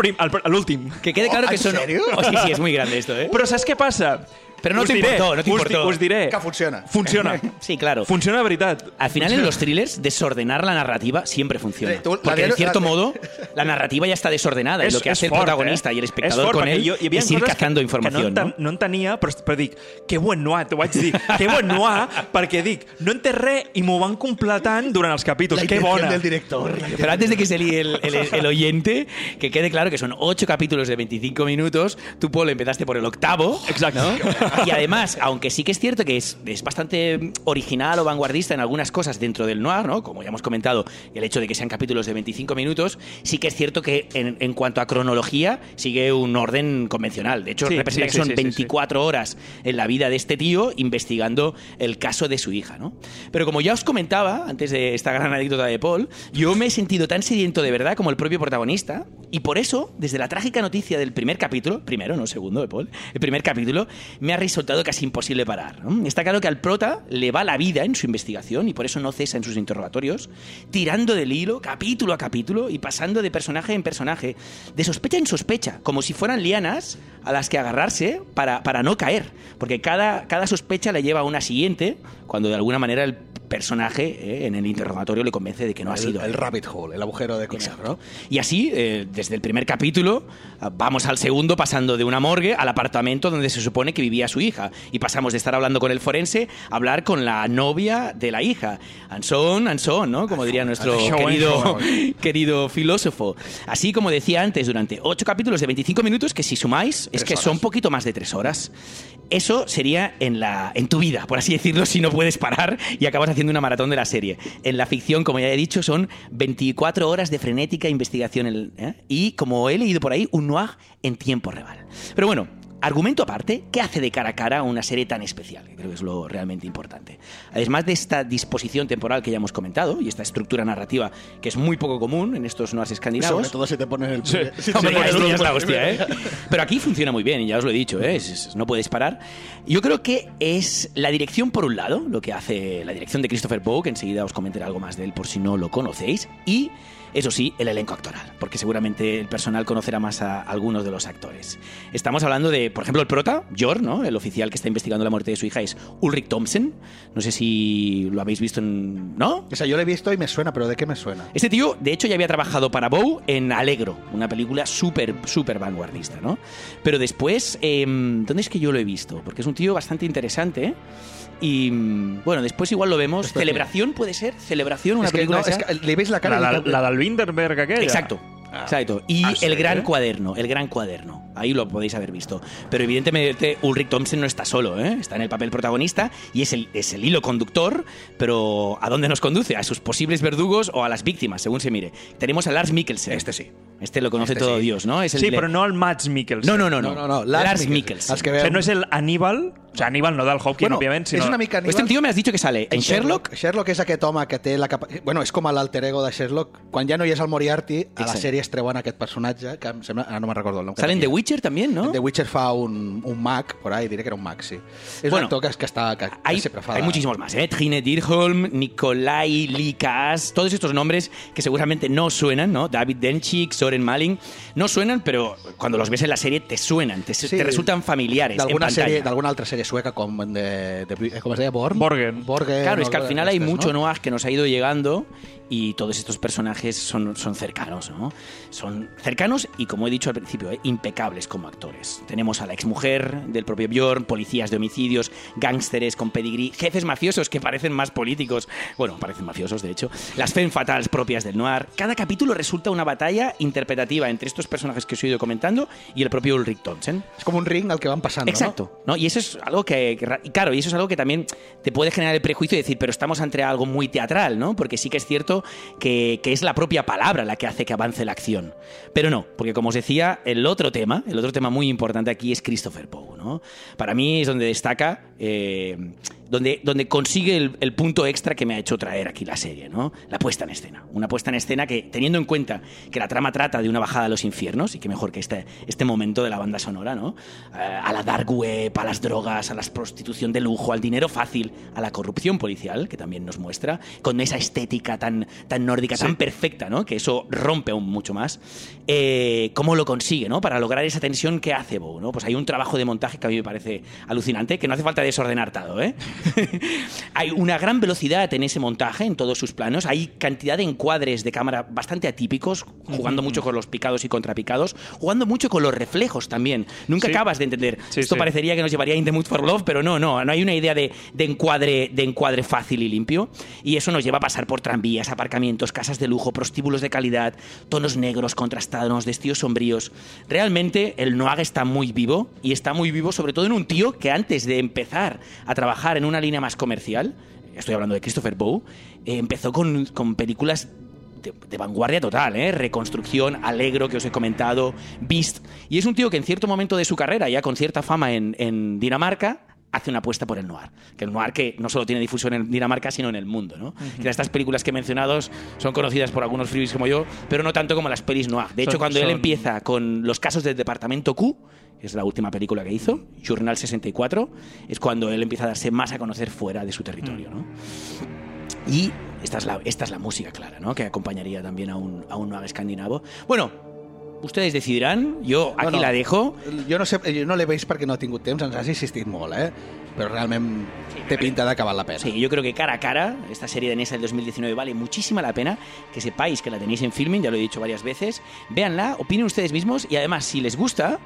l'últim. Que quede claro Oh, que ¿en eso no- serio? Oh, sí, sí, es muy grande esto, ¿eh? Però saps què passa? Pero no Us te diré, importó, no te us, importó. Us diré. Que funciona. Funciona. Sí, claro. Funciona de veritat. Al final en los thrillers desordenar la narrativa siempre funciona. Sí, tú- la porque en diario- cierto la- modo la narrativa ya está desordenada y lo que hace el protagonista eh? y el És espectador fort, con perquè él jo- hi havia es ir coses cazando que, información. Que no, ¿no? enten, no entenia, però, però dic, que buen noir, t'ho vaig dir. Que buen noir, perquè dic, no en té res i m'ho van completant durant els capítols. La que intención bona. del director. Pero antes de que se líe el, el- el oyente, que quede claro que son ocho capítulos de 25 minutos. Tú, Paul, empezaste por el octavo. Exacto. ¿no? Y además, aunque sí que es cierto que es, es bastante original o vanguardista en algunas cosas dentro del noir, ¿no? Como ya hemos comentado, el hecho de que sean capítulos de 25 minutos, sí que es cierto que en, en cuanto a cronología sigue un orden convencional. De hecho, Sí, representa sí, que son sí, sí, sí, 24 horas en la vida de este tío investigando el caso de su hija, ¿no? Pero como ya os comentaba antes de esta gran anécdota de Paul, yo me he sentido tan sediento de verdad como el propio protagonista y por eso, desde la trágica noticia del primer capítulo, primero, no segundo de Paul, el primer capítulo, me ha resultado casi imposible parar. Está claro que al prota le va la vida en su investigación y por eso no cesa en sus interrogatorios, tirando del hilo capítulo a capítulo y pasando de personaje en personaje, de sospecha en sospecha, como si fueran lianas a las que agarrarse para, para no caer, porque cada, cada sospecha le lleva a una siguiente, cuando de alguna manera el personaje eh, en el interrogatorio le convence de que no ha El, sido el rabbit hole, el agujero de conejo, ¿no? Y así, eh, desde el primer capítulo, ah, vamos al segundo pasando de una morgue al apartamento donde se supone que vivía su hija. Y pasamos de estar hablando con el forense a hablar con la novia de la hija. Anson, Anson, ¿no? Como diría nuestro querido, querido filósofo. Así como decía antes, durante ocho capítulos de 25 minutos, que si sumáis, es que son poquito más de tres horas. Eso sería en, la, en tu vida, por así decirlo, si no puedes parar y acabas haciendo una maratón de la serie. En la ficción, como ya he dicho, son 24 horas de frenética investigación ¿eh? y, como he leído por ahí, un noir en tiempo real. Pero bueno, argumento aparte, ¿qué hace de cara a cara a una serie tan especial? Que creo que es lo realmente importante. Además de esta disposición temporal que ya hemos comentado y esta estructura narrativa que es muy poco común en estos noirs escandinavos. Sobre todo si te ponen el... Sí. Hombre, esto ya es la hostia, ¿eh? Pero aquí funciona muy bien, y ya os lo he dicho, ¿eh? Es- es- no puedes parar. Yo creo que es la dirección, por un lado, lo que hace la dirección de Christopher Bow, que enseguida os comentaré algo más de él por si no lo conocéis, y, eso sí, el elenco actoral, porque seguramente el personal conocerá más a algunos de los actores. Estamos hablando de, por ejemplo, el prota, Jor, ¿no? El oficial que está investigando la muerte de su hija es Ulrich Thompson. No sé si lo habéis visto en... ¿No? O sea, yo lo he visto y me suena, pero ¿de qué me suena? Este tío, de hecho, ya había trabajado para Bow en Alegro, una película súper, súper vanguardista, ¿no? Pero después, em, ¿dónde es que yo lo he visto? Porque es un tío bastante interesante, ¿eh? Y bueno, después igual lo vemos. Después, Celebración puede ser. Celebración, una Es que, película. no, es que le veis la cara La, dices- la del Winterberg aquella. Exacto. Exacto. Y Ah, sí, el gran ¿eh? cuaderno, el gran cuaderno. Ahí lo podéis haber visto. Pero evidentemente Ulrich Thompson no está solo, ¿eh? Está en el papel protagonista y es el, es el hilo conductor, pero ¿a dónde nos conduce? ¿A sus posibles verdugos o a las víctimas, según se mire? Tenemos a Lars Mikkelsen. Este sí. Este lo conoce Este todo sí. Dios, ¿no? Es el Sí, le- però no el Mads Mikkelsen. No, no, no, no. No, no, no. Lars, Mikkelsen. Mikkelsen. Els que O sigui, no és el Aníbal, o sigui, Aníbal no del Hopkins, Bueno, òbviament, sinó... és una mica Este tío me has dicho que sale en Sherlock. Sherlock és aquest home que té la capa... Bueno, és com l'alter ego de Sherlock. Quan ja no hi és el Moriarty, a la sèrie es treuen aquest personatge, que em sembla... Ah, no me'n recordo el nom. que Sale en The. Witcher también, ¿no? En The Witcher fa un, un mag, por ahí, diré que era un mag, sí. És Bueno, un actor que, que està... Que, que Hay, fa... hay muchísimos más, ¿eh? Trine Dirholm, Nikolai Likas, todos estos nombres que seguramente no suenan, ¿no? David Denchik, Soren Malin, no suenan, pero cuando los ves en la serie te suenan, te, Sí, te resultan familiares. en D'alguna pantalla. sèrie, d'alguna altra sèrie sueca, com de, de, com es deia, Born? Borgen. Borgen. Claro, es que al final hay mucho no? noir que nos ha ido llegando y todos estos personajes son, son cercanos, ¿no? Son cercanos y, como he dicho al principio, ¿eh? impecables como actores. Tenemos a la exmujer del propio Bjorn, policías de homicidios, gángsteres con pedigrí, jefes mafiosos que parecen más políticos, bueno, parecen mafiosos de hecho, las femme fatales propias del noir. Cada capítulo resulta una batalla interpretativa entre estos personajes que os he ido comentando y el propio Ulrich Thompson. És com un ring al que van passant, Exacto, ¿no? Y eso es algo que, claro, y eso es algo que también te puede generar el prejuicio de decir, pero estamos ante algo muy teatral, ¿no? Porque sí que es cierto que, que es la propia palabra la que hace que avance la acción. Pero no, porque como os decía, el otro tema, el otro tema muy importante aquí es Christopher Poe, ¿no? Para mí es donde destaca eh, donde, donde consigue el, el punto extra que me ha hecho traer aquí la serie, ¿no? La puesta en escena. Una puesta en escena que, teniendo en cuenta que la trama trata de una bajada a los infiernos, y que mejor que este, este momento de la banda sonora, ¿no? Eh, a la dark web, a las drogas, a la prostitución de lujo, al dinero fácil, a la corrupción policial, que también nos muestra, con esa estética tan, tan nórdica, tan perfecta, ¿no? Que eso rompe aún mucho más. Eh, ¿Cómo lo consigue, ¿no? Para lograr esa tensión que hace Bow, ¿no? Pues hay un trabajo de montaje que a mí me parece alucinante, que no hace falta desordenar todo, ¿eh? hay una gran velocidad en ese montaje, en todos sus planos. Hay cantidad de encuadres de cámara bastante atípicos, jugando mucho con los picados y contrapicados, jugando mucho con los reflejos también. Nunca Sí. acabas de entender. Sí, Esto sí. parecería que nos llevaría a In the Mood for Love, pero no, no. No hay una idea de, de encuadre, de encuadre fácil y limpio. Y eso nos lleva a pasar por tranvías, aparcamientos, casas de lujo, prostíbulos de calidad, tonos negros contrastados, vestidos sombríos. Realmente el Noag está muy vivo y está muy vivo sobre todo en un tío que antes de empezar a trabajar en una línea más comercial, estoy hablando de Christopher Bow, eh, empezó con, con películas de, de vanguardia total, ¿eh? Reconstrucción, Alegro, que os he comentado, Beast. Y es un tío que en cierto momento de su carrera, ya con cierta fama en, en Dinamarca, hace una apuesta por el noir. Que el noir que no solo tiene difusión en Dinamarca, sino en el mundo, ¿no? Que estas películas que he mencionado son conocidas por algunos freebies como yo, pero no tanto como las pelis noir. De hecho, Son- cuando él son- empieza con los casos del Departamento Q, es la última película que hizo, Journal 64, es cuando él empieza a darse más a conocer fuera de su territorio, ¿no? Y esta es la, esta es la música clara, ¿no? Que acompañaría también a un, a un noir escandinavo. Bueno, ustedes decidirán. Yo aquí la dejo. Jo no sé, jo no l'he vist perquè no he tingut temps, ens has insistit molt, eh? Però realment té pinta d'acabar la pena. Sí, yo creo que cara a cara, esta serie danesa del 2019 vale muchísima la pena que sepáis que la tenéis en filming, ya lo he dicho varias veces. Véanla, opinen ustedes mismos y además, si les gusta.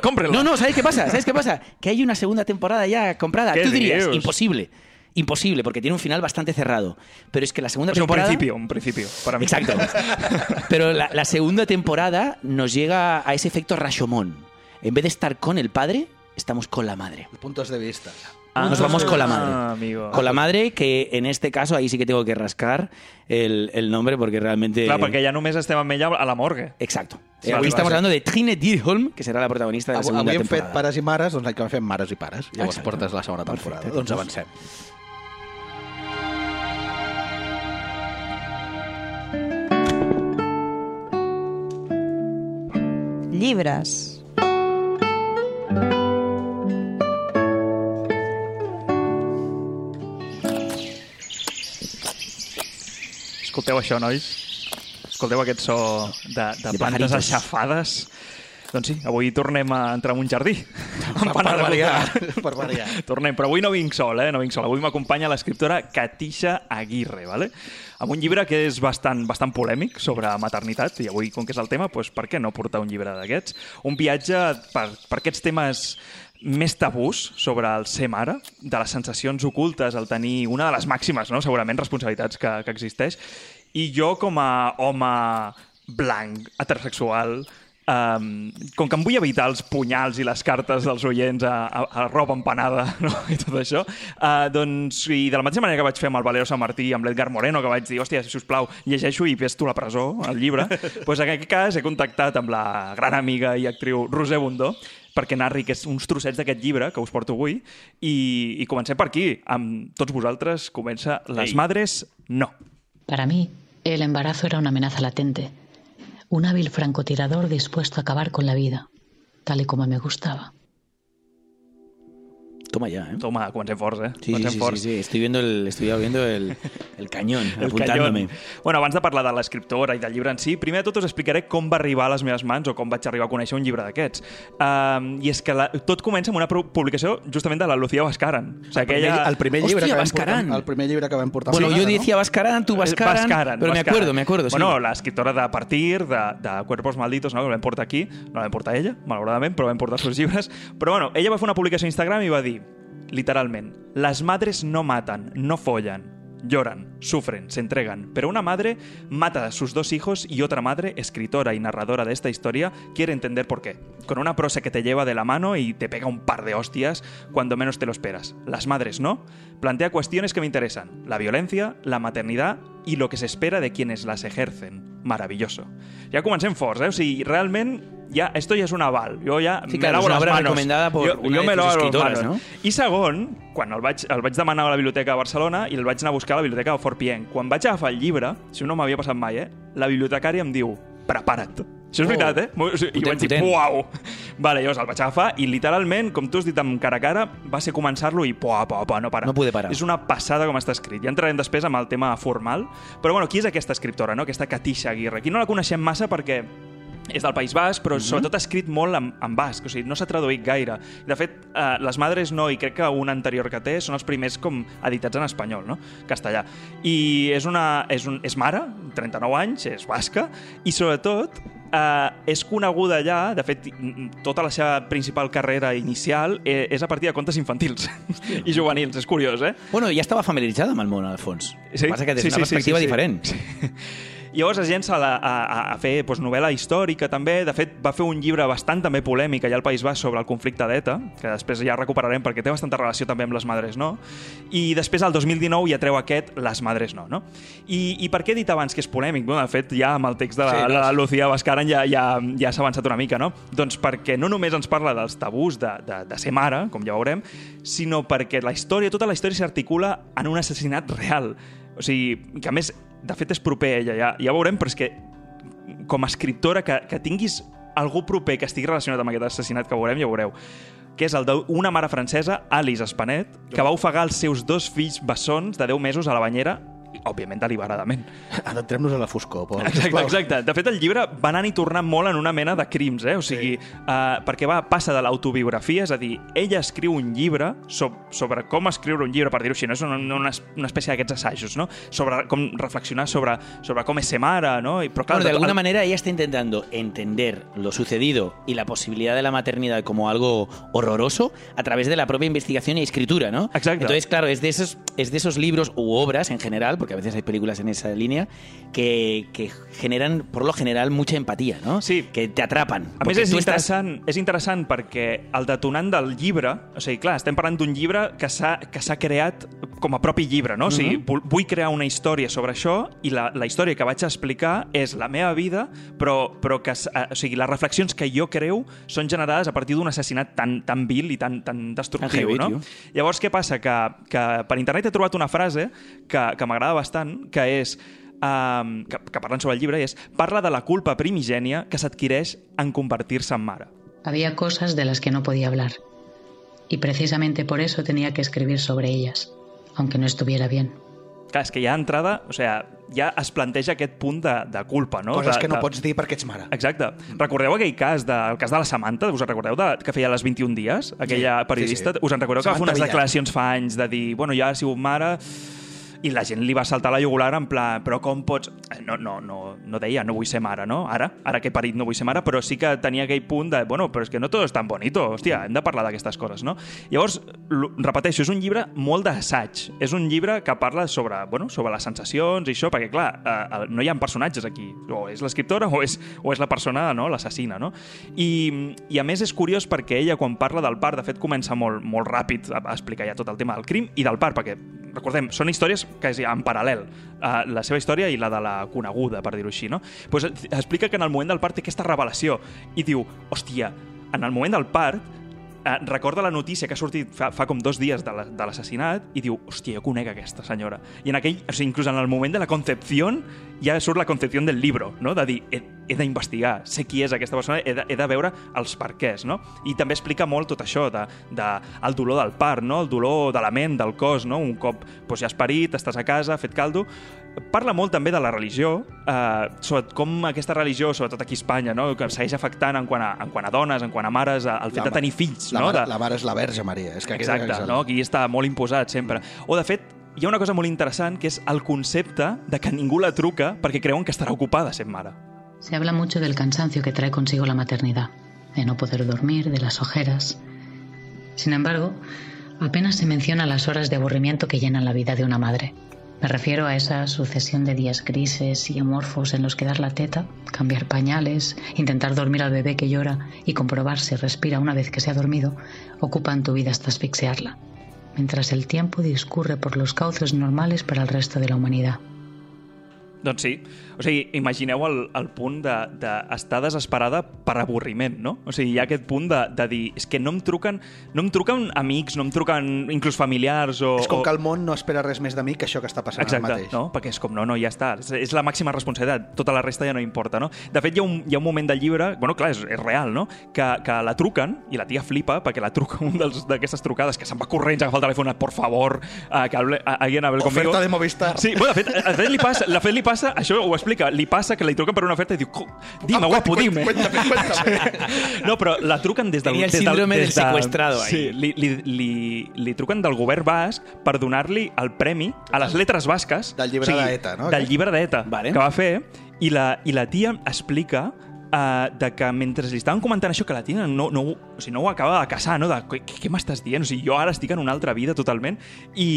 Cómprenla. No, no, ¿sabéis qué pasa? ¿Sabéis qué pasa? Que hay una segunda temporada ya comprada. ¿Qué Tú dirías, dios? imposible. Imposible, porque tiene un final bastante cerrado. Pero es que la segunda Es un temporada. principio, un principio, para mí. Exacto. Pero la, la segunda temporada nos llega a ese efecto Rashomon. En vez de estar con el padre, estamos con la madre. Puntos de vista. Nos vamos con la madre. Ah, amigo. Con la madre, que en este caso ahí sí que tengo que rascar el, el nombre porque realmente. Clar, perquè ja només estem amb ella a la morgue. Exacto. Sí, Aquí vale, estamos vale. hablando de Trine Dyrholm, que será la protagonista de la Avui, segunda avui hem fet temporada. pares i mares, doncs que fem mares i pares. Llavors Exacte. portes la segona temporada. Perfecte. Doncs avancem. Llibres. Escolteu això, nois? Escolteu aquest so de, de, De plantes pajaritos. aixafades? Doncs sí, avui tornem a entrar en un jardí. Per, per variar. Per variar. Tornem, però avui no vinc sol, eh? No vinc sol. Avui m'acompanya l'escriptora Katisha Aguirre, ¿vale? amb un llibre que és bastant, bastant polèmic sobre maternitat, i avui, com que és el tema, doncs, per què no portar un llibre d'aquests? Un viatge per, per aquests temes més tabús sobre el ser mare, de les sensacions ocultes, el tenir una de les màximes, no? segurament, responsabilitats que, que existeix. I jo, com a home blanc, heterosexual, Um, com que em vull evitar els punyals i les cartes dels oients a, a, a roba empanada no? i tot això, uh, doncs, i de la mateixa manera que vaig fer amb el Valero Sant Martí, amb l'Edgar Moreno, que vaig dir, hòstia, si us plau, llegeixo i ves tu la presó, el llibre, doncs en aquest cas he contactat amb la gran amiga i actriu Roser Bundó, perquè narri que és uns trossets d'aquest llibre que us porto avui, i, i comencem per aquí. Amb tots vosaltres comença Les Madres No. Para mí, el embarazo era una amenaza latente, un hábil francotirador dispuesto a acabar con la vida, tal y como me gustaba. Toma ya, ¿eh? Toma, comencem forts, eh? Sí, sí, comencem sí, forts. sí, sí. Estoy viendo el, estoy viendo el, el cañón, El apuntándome. canyón. Bueno, abans de parlar de l'escriptora i del llibre en si, primer de tot us explicaré com va arribar a les meves mans o com vaig arribar a conèixer un llibre d'aquests. Um, I és que la, tot comença amb una publicació justament de la Lucía Bascaran. O sigui, El primer, aquella... el primer Hòstia, llibre que vam Bascaran. portar, el primer llibre que vam portar. Bueno, Sí, yo ¿no? decía Bascaran, tú Bascaran, Bascaran, pero me acuerdo, me acuerdo, sí. Bueno, l'escriptora de Partir, de, de Cuerpos Malditos, no? que vam portar aquí. No la vam portar ella, malauradament, però vam portar els seus llibres. Però bueno, ella va fer una publicació a Instagram i va dir, literalment, las madres no matan, no follan, lloran, sufren, se entregan, pero una madre mata a sus dos hijos y otra madre, escritora y narradora de esta historia, quiere entender por qué. Con una prosa que te lleva de la mano y te pega un par de hostias cuando menos te lo esperas. Las madres no. Plantea cuestiones que me interesan. La violencia, la maternidad y lo que se espera de quienes las ejercen. Maravilloso. Ja comencem forts, eh? O sigui, realment ja, esto ya es un aval. Jo ja Sí, me lavo es una las obra manos. recomendada por jo, una jo me lavo escritoras, manos. I segon, quan el vaig, el vaig demanar a la biblioteca de Barcelona i el vaig anar a buscar a la biblioteca de Fort Pienc. Quan vaig agafar el llibre, si no m'havia passat mai, eh? la bibliotecària em diu, prepara't. Això és Oh. veritat, eh? O sigui, I Potent, vaig dir, potent. uau! Vale, llavors el vaig agafar i literalment, com tu has dit amb cara a cara, va ser començar-lo i poa, poa, poa, no para. No poder parar. És una passada com està escrit. Ja entrarem després amb el tema formal. Però bueno, qui és aquesta escriptora, no? aquesta Katisha Aguirre? Aquí no la coneixem massa perquè és del País Basc, però sobretot ha escrit molt en, en basc, o sigui, no s'ha traduït gaire. De fet, eh, Les Madres no, i crec que un anterior que té, són els primers com editats en espanyol, no? castellà. I és, una, és, un, és mare, 39 anys, és basca, i sobretot eh, és coneguda allà, de fet, mm, tota la seva principal carrera inicial eh, és a partir de contes infantils i juvenils, és curiós, eh? Bueno, ja estava familiaritzada amb el món, al fons. Sí, El que passa que des sí, d'una sí, sí, perspectiva sí, sí. diferent. Llavors es llença a, la, a, a fer doncs, novel·la històrica també. De fet, va fer un llibre bastant també polèmic allà al País Basc sobre el conflicte d'ETA, que després ja recuperarem perquè té bastanta relació també amb Les Madres No. I després, al 2019, ja treu aquest Les Madres No. no? I, I per què he dit abans que és polèmic? Bueno, de fet, ja amb el text de la, Sí, no? la Lucía Bascaran ja, ja, ja s'ha avançat una mica, no? Doncs perquè no només ens parla dels tabús de, de, de ser mare, com ja veurem, sinó perquè la història, tota la història s'articula en un assassinat real. O sigui, que a més, de fet és proper a ella, ja, ja veurem, però és que com a escriptora que, que tinguis algú proper que estigui relacionat amb aquest assassinat que veurem, ja veureu que és el d'una mare francesa, Alice Espanet, que va ofegar els seus dos fills bessons de 10 mesos a la banyera, òbviament deliberadament. Adentrem-nos a la foscor, Pol. Exacte, exacte. De fet, el llibre va anant i tornant molt en una mena de crims, eh? O sigui, sí. uh, perquè va, passa de l'autobiografia, és a dir, ella escriu un llibre so sobre com escriure un llibre, per dir-ho així, no? és una, una, una espècie d'aquests assajos, no? Sobre com reflexionar sobre, sobre com és ser mare, no? I, però, clar, Bueno, de alguna el- manera ella está intentando entender lo sucedido y la posibilidad de la maternidad como algo horroroso a través de la propia investigación y escritura, ¿no? Exacto. Entonces, claro, es de esos, es de esos libros u obras en general, porque a veces hay películas en esa línea, que, que generan, por lo general, mucha empatía, ¿no? Sí. Que te atrapan. A més, és interessant, és interessant perquè el detonant del llibre, o sigui, clar, estem parlant d'un llibre que s'ha creat com a propi llibre, no? O sigui, Mhm. vu- vull crear una història sobre això i la, la història que vaig explicar és la meva vida, però, però que, eh, o sigui, les reflexions que jo creu són generades a partir d'un assassinat tan, tan vil i tan, tan destructiu, heavy, no? tio. Llavors, què passa? Que, que per internet he trobat una frase que, que m'agrada bastant, que és um, que, que parlant sobre el llibre, i és parla de la culpa primigènia que s'adquireix en convertir-se en mare. Había cosas de las que no podía hablar. Y precisamente por eso tenía que escribir sobre ellas, aunque no estuviera bien. Clar, és que ja d'entrada, o sigui, ja es planteja aquest punt de, de culpa, no? Coses de, que no de... pots dir perquè ets mare. Exacte. Recordeu aquell cas, de, el cas de la Samantha, us en recordeu, de, que feia les 21 dies? Aquella Sí, periodista, sí, sí. us en recordeu que va fer Samantha unes Villar. declaracions fa anys de dir, bueno, ja ha sigut mare i la gent li va saltar la jugular en plan, però com pots... Eh, No, no, no, no deia, no vull ser mare, no? Ara, ara que he parit no vull ser mare, però sí que tenia aquell punt de, bueno, però és que no tot és tan bonito, hòstia, hem de parlar d'aquestes coses, no? Llavors, repeteixo, és un llibre molt d'assaig, és un llibre que parla sobre, bueno, sobre les sensacions i això, perquè, clar, eh, no hi ha personatges aquí, o és l'escriptora o és, o és la persona, no?, l'assassina, no? I, I a més és curiós perquè ella, quan parla del part, de fet, comença molt, molt ràpid a explicar ja tot el tema del crim i del part, perquè, recordem, són històries és en paral·lel, eh, la seva història i la de la coneguda, per dir-ho així, no? Pues, explica que en el moment del part té aquesta revelació i diu, hòstia, en el moment del part eh, recorda la notícia que ha sortit fa, fa com dos dies de la- l'assassinat i diu, hòstia, jo conec aquesta senyora. I en aquell, o sigui, inclús en el moment de la concepció ja surt la concepció del llibre, no? de dir, he, he d'investigar, sé qui és aquesta persona, he de, he de veure els perquès, no? I també explica molt tot això, de, de el dolor del part, no? el dolor de la ment, del cos, no? un cop doncs, ja has parit, estàs a casa, fet caldo, Parla molt també de la religió, eh, sobre com aquesta religió, sobretot aquí a Espanya, no? que segueix afectant en quant a, en quant a dones, en quant a mares, el fet La de tenir fills. La, no? mare, de... la mare és la Verge Maria. És que Exacte, és el- no? aquí està molt imposat sempre. O, de fet, hi ha una cosa molt interessant, que és el concepte de que ningú la truca perquè creuen que estarà ocupada sent mare. Se habla mucho del cansancio que trae consigo la maternidad, de no poder dormir, de las ojeras. Sin embargo, apenas se menciona las horas de aburrimiento que llenan la vida de una madre. Me refiero a esa sucesión de días grises y amorfos en los que dar la teta, cambiar pañales, intentar dormir al bebé que llora y comprobar si respira una vez que se ha dormido, ocupan tu vida hasta asfixiarla, mientras el tiempo discurre por los cauces normales para el resto de la humanidad. Doncs sí. O sigui, imagineu el, el punt d'estar de, d'estar desesperada per avorriment, no? O sigui, hi ha aquest punt de, de dir és que no em truquen no em truquen amics, no em truquen inclús familiars o... És com o... que el món no espera res més de mi que això que està passant Exacte, ara mateix. no? perquè és com, no, no, ja està, és, és la màxima responsabilitat, tota la resta ja no importa, no? De fet, hi ha un, hi ha un moment del llibre, bueno, clar, és, és real, no?, que, que la truquen i la tia flipa perquè la truca un d'aquestes trucades que se'n va corrents a agafar el telèfon, por favor, uh, que hable, alguien hable conmigo. Oferta de Movistar. Sí, bueno, de fet, de fet, li passa, de fet li passa, això ho explica, li passa que li truquen per una oferta i diu, "Co- dime, Ah, guapo, dime. cuéntame, cuéntame. No, però la truquen des del... Tenia el síndrome del des de- secuestrado ahí. Sí, li, li, li, li truquen del govern basc per donar-li el premi a les lletres basques. Del llibre d'ETA, no? Del llibre d'ETA, Vale. que va fer. I la, I la tia explica uh, de que mentre li estaven comentant això, que la tia no, no, o sigui, no ho acaba de casar, no? De, què, què m'estàs dient? O sigui, jo ara estic en una altra vida totalment. I,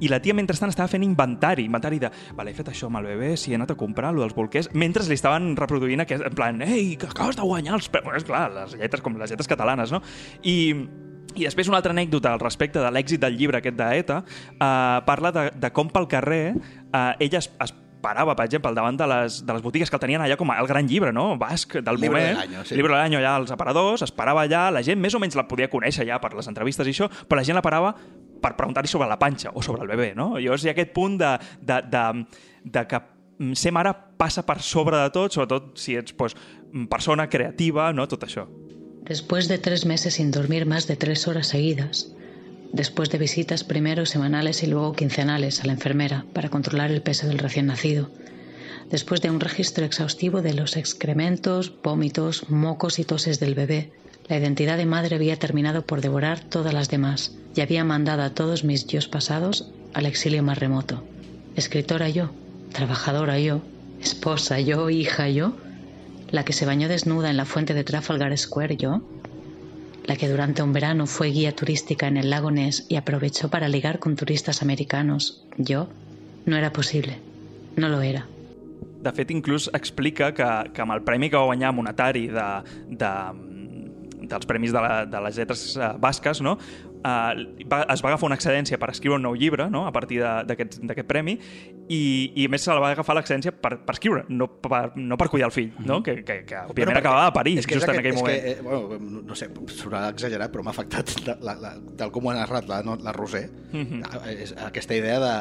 i la tia, mentrestant, estava fent inventari, inventari de, vale, he fet això amb el bebè, si he anat a comprar lo dels bolquers, mentre li estaven reproduint aquest, en plan, ei, que acabes de guanyar els... premis." Clar, les lletres, com les lletres catalanes, no? I, i després una altra anècdota al respecte de l'èxit del llibre aquest d'ETA eh, parla de, de com pel carrer eh, ella es, es parava, per exemple, al davant de les, de les botigues que el tenien allà com el gran llibre, no? Basc, del Llibre de moment. l'any, sí. Llibre de l'any, allà als aparadors, es parava allà, la gent més o menys la podia conèixer ja per les entrevistes i això, però la gent la parava per preguntar-li sobre la panxa o sobre el bebè, no? Llavors hi ha aquest punt de, de, de, de que mm, ser mare passa per sobre de tot, sobretot si ets pues, persona creativa, no? Tot això. Después de tres meses sin dormir más de tres horas seguidas, después de visitas primero semanales y luego quincenales a la enfermera para controlar el peso del recién nacido, después de un registro exhaustivo de los excrementos, vómitos, mocos y toses del bebé, la identidad de madre había terminado por devorar todas las demás y había mandado a todos mis yos pasados al exilio más remoto. Escritora yo, trabajadora yo, esposa yo, hija yo, la que se bañó desnuda en la fuente de Trafalgar Square yo, la que durante un verano fue guía turística en el lago Ness y aprovechó para ligar con turistas americanos, yo, no era posible, no lo era. De fet, inclús explica que, que amb el premi que va guanyar monetari de, de, dels premis de, la, de les lletres eh, basques, no? Uh, va, es va agafar una excedència per escriure un nou llibre no? a partir d'aquest premi i, i a més se la va agafar l'excedència per, per escriure, no per, no per cuidar el fill, no? que, que, que òbviament acabava a París és que és just en aquest- aquell és moment. Que, eh, bueno, no sé, sonarà exagerat, però m'ha afectat la, la, la, tal com ho ha narrat la, la Roser. Ah, és Aquesta idea de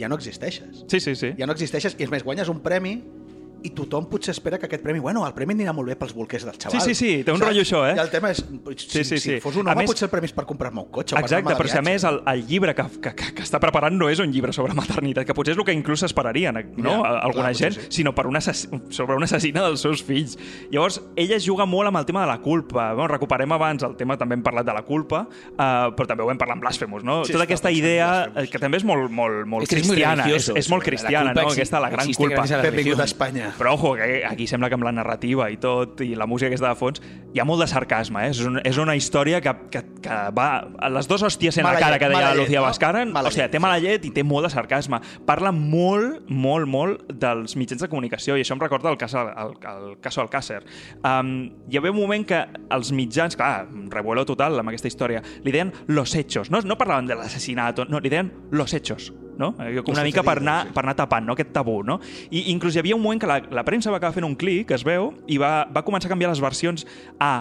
ja no existeixes. Sí, sí, sí. Ja no existeixes, i és més, guanyes un premi i tothom potser espera que aquest premi... Bueno, el premi anirà molt bé pels bolquers del xaval. Sí, sí, sí, té un rotllo això, eh? I el tema és... Si, Sí, sí, si sí. fos un A home, més- potser el premi és per comprar-me un cotxe Exacte, però si a més el, el llibre que, que, que, que està preparant no és un llibre sobre maternitat, que potser és el que inclús esperarien, no? Ja, Alguna clar, gent, sí. sinó per una sobre una assassina dels seus fills. Llavors, ella juga molt amb el tema de la culpa. Bueno, recuperem abans el tema, també hem parlat de la culpa, uh, però també ho hem parlat amb Blasphemous, no? Sí, Tota aquesta idea, eh, que també és molt, molt, molt cristiana, és, és molt cristiana, no? Aquesta, la gran culpa. a Espanya. Però ojo, que aquí sembla que amb la narrativa i tot, i la música aquesta de fons, hi ha molt de sarcasme, eh? És, un, és una història que, que, que va... A les dues hòsties en Mala la cara llet, que deia la Lucía no? Bascara, Mala o sigui, llet, té mala llet i té molt de sarcasme. Parla molt, molt, molt dels mitjans de comunicació, i això em recorda el cas, el, el cas Alcácer. Um, hi havia un moment que els mitjans, clar, revuelo total amb aquesta història, li deien los hechos, no, no parlaven de l'assassinat, no, li deien los hechos, no? Eh, Com una mica per anar, per anar tapant no? aquest tabú, no? I inclús hi havia un moment que la, la premsa va acabar fent un clic, es veu, i va, va començar a canviar les versions a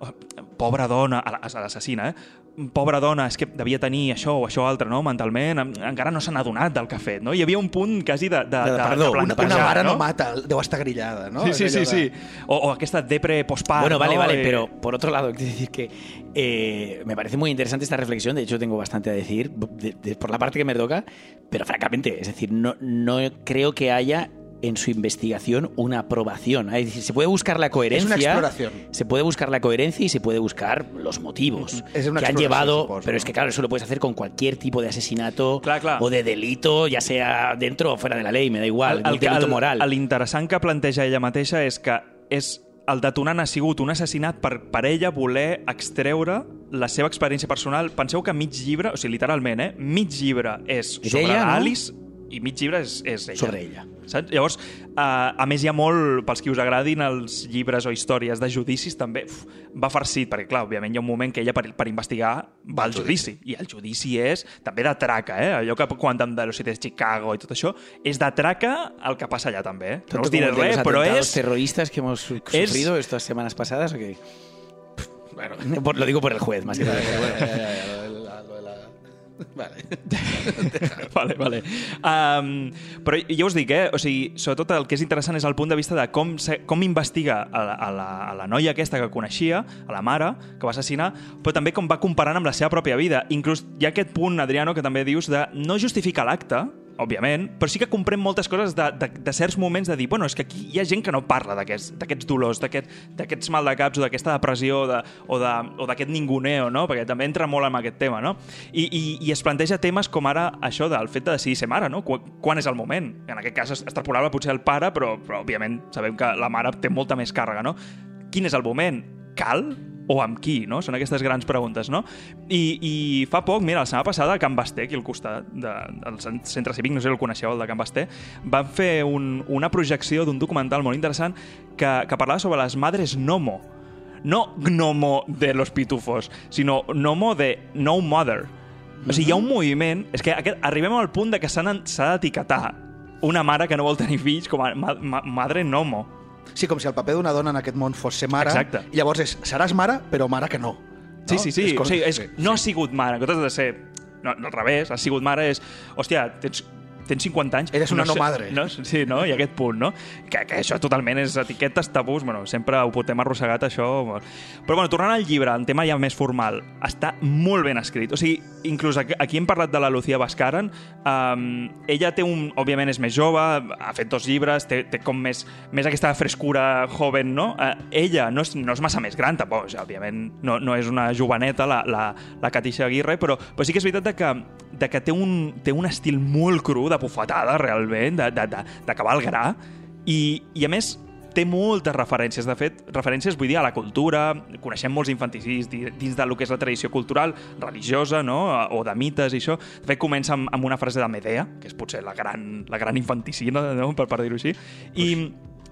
oh, pobra dona, a l'assassina, eh? Pobra dona, és que devia tenir això o això altre, no? Mentalment, en- encara no s'han adonat del que ha fet, no? Hi havia un punt quasi de, de, de, de, perdó, de Una, una mare no? no mata, deu estar grillada, no? Sí, sí, sí, Allò sí. de- O, o aquesta depre postpart, Bueno, vale, no? vale, Eh, pero por otro lado, quiero decir que eh, me parece muy interesante esta reflexión, de hecho tengo bastante a decir de- de- por la parte que me toca, pero francamente, es decir, no, no creo que haya en su investigación una aprobación. Es decir, se puede buscar la coherencia. exploración. Se puede buscar la coherencia y se puede buscar los motivos Es una que han exploración, llevado. supongo, pero ¿no? es que, claro, eso lo puedes hacer con cualquier tipo de asesinato Clar, clar. o de delito, ya sea dentro o fuera de la ley, me da igual. el, un delito moral. L'interessant que planteja ella mateixa és que és el detonant ha sigut un assassinat per, per ella voler extreure la seva experiència personal. Penseu que mig llibre, o sigui, literalment, eh? mig llibre és És sobre ella, no? l'Alice i mig llibre és, és ella. Sobre ella. saps? Llavors, uh, a més hi ha molt, pels qui us agradin els llibres o històries de judicis, també uf, va farcit, perquè clar, òbviament hi ha un moment que ella per, per investigar va al judici, i el judici és també de traca, eh? Allò que comentem de los de Chicago i tot això, és de traca el que passa allà també, eh? No us diré res, però és... terroristas que hemos sufrido estas semanas pasadas o qué? Bueno, lo digo por el juez, más que nada. Vale. vale, vale. Um, però ja us dic, eh? O sigui, sobretot el que és interessant és el punt de vista de com, se, com investiga a la, a, la, a la noia aquesta que coneixia, a la mare, que va assassinar, però també com va comparant amb la seva pròpia vida. Inclús hi ha aquest punt, Adriano, que també dius de no justificar l'acte, òbviament, però sí que comprem moltes coses de, de, de certs moments de dir, bueno, és que aquí hi ha gent que no parla d'aquests d'aquests dolors, d'aquest- d'aquests maldecaps o d'aquesta depressió de, o de- d'aquest ninguneo, no? perquè també entra molt en aquest tema, no? I, i, i es planteja temes com ara això del fet de decidir ser mare, no? Quan, quan és el moment? En aquest cas es extrapolava potser el pare, però, però òbviament sabem que la mare té molta més càrrega, no? Quin és el moment? Cal? O amb qui, no? Són aquestes grans preguntes, no? I, i fa poc, mira, la setmana passada a Can Basté, aquí al costat de, del cen- centre cívic, no sé si el coneixeu, el de Can Basté, van fer un, una projecció d'un documental molt interessant que, que parlava sobre les madres Nomo. No Gnomo de los pitufos, sinó Nomo de No Mother. O sigui, hi ha un moviment... És que aquest, arribem al punt de que s'ha d'etiquetar una mare que no vol tenir fills com a ma, ma, madre Nomo. Sí, com si el paper d'una dona en aquest món fos ser mare. Exacte. I llavors és, seràs mare, però mare que no. Sí, no? sí, sí. És o com- sigui, és, sí, no ha sigut mare. En comptes de ser... No, no al revés, ha sigut mare és... Hòstia, tens, tens 50 anys... Eres una no sé- madre. No, sí, no? I aquest punt, no? Que, que això totalment és etiquetes, tabús... Bueno, sempre ho portem arrossegat, això... Però, bueno, tornant al llibre, el tema ja més formal, està molt ben escrit. O sigui, inclús aquí, hem parlat de la Lucía Bascaran. Um, ella té un... Òbviament és més jove, ha fet dos llibres, té, té com més, més aquesta frescura joven, no? Uh, ella no és, no és massa més gran, tampoc. O sigui, òbviament no, no és una joveneta, la, la, la Katisha Aguirre, però, però sí que és veritat de que, de que té, un, té un estil molt cru, de bufetada, realment, de- de- de- d'acabar al gra, i, i a més té moltes referències. De fet, referències, vull dir, a la cultura, coneixem molts infanticids di- dins del que és la tradició cultural religiosa, no?, o de mites i això. De fet, comença amb, amb una frase de Medea, que és potser la gran, la gran infanticida, no?, per, per dir-ho així. I,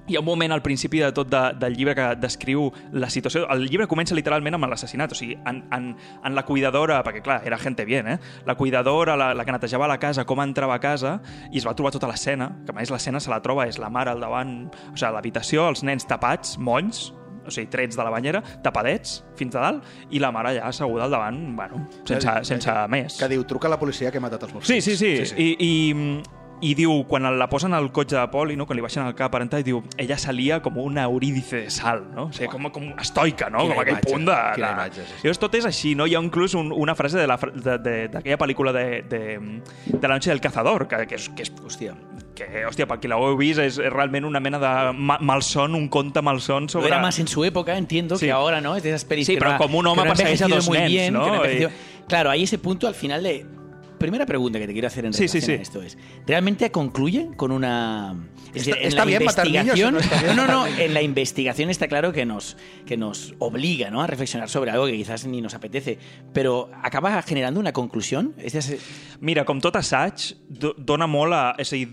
hi ha un moment al principi de tot de, del llibre que descriu la situació. El llibre comença literalment amb l'assassinat, o sigui, en, en, en la cuidadora, perquè clar, era gente bien, eh? La cuidadora, la, la que netejava la casa, com entrava a casa, i es va trobar tota l'escena, que a més l'escena se la troba, és la mare al davant, o sigui, l'habitació, els nens tapats, molls, o sigui, trets de la banyera, tapadets, fins a dalt, i la mare allà asseguda al davant, bueno, sense, sense més. Que diu, truca a la policia que he matat els meus Sí, sí, fills. sí. I, i, i diu, quan la posen al cotxe de poli, no? quan li baixen el cap per entrar, i diu, ella salia com una eurídice de sal, no? O sigui, com, com estoica, no? Quina com aquell imatge, punt de... quina imatge, sí, sí. Llavors, tot és així, no? Hi ha inclús un, una frase de la fra- de- de- d'aquella pel·lícula de, de, de la noche del cazador, que, que és, que és Hòstia. que, hòstia, per qui l'heu vist, és, és realment una mena de ma malson, un conte malson Lo sobre... era más en su época, entiendo, Sí. que ahora, ¿no? Es de esas pelis Sí, ha- como un hombre que no ha persegueix a envejecido dos muy nens, bien, ¿no? que no ha Y- envejecido- Claro, hay ese punto al final de... Primera pregunta que te quiero hacer en Sí, relación sí. a esto es, ¿realmente concluye con una... Es Está- decir, está bien matar niños o no está bien no, no, en la investigación está claro que nos, que nos obliga ¿no? a reflexionar sobre algo que quizás ni nos apetece, pero acaba generando una conclusión. Es de ese- Mira, com tot assaig, do- dona molt a... És a dir,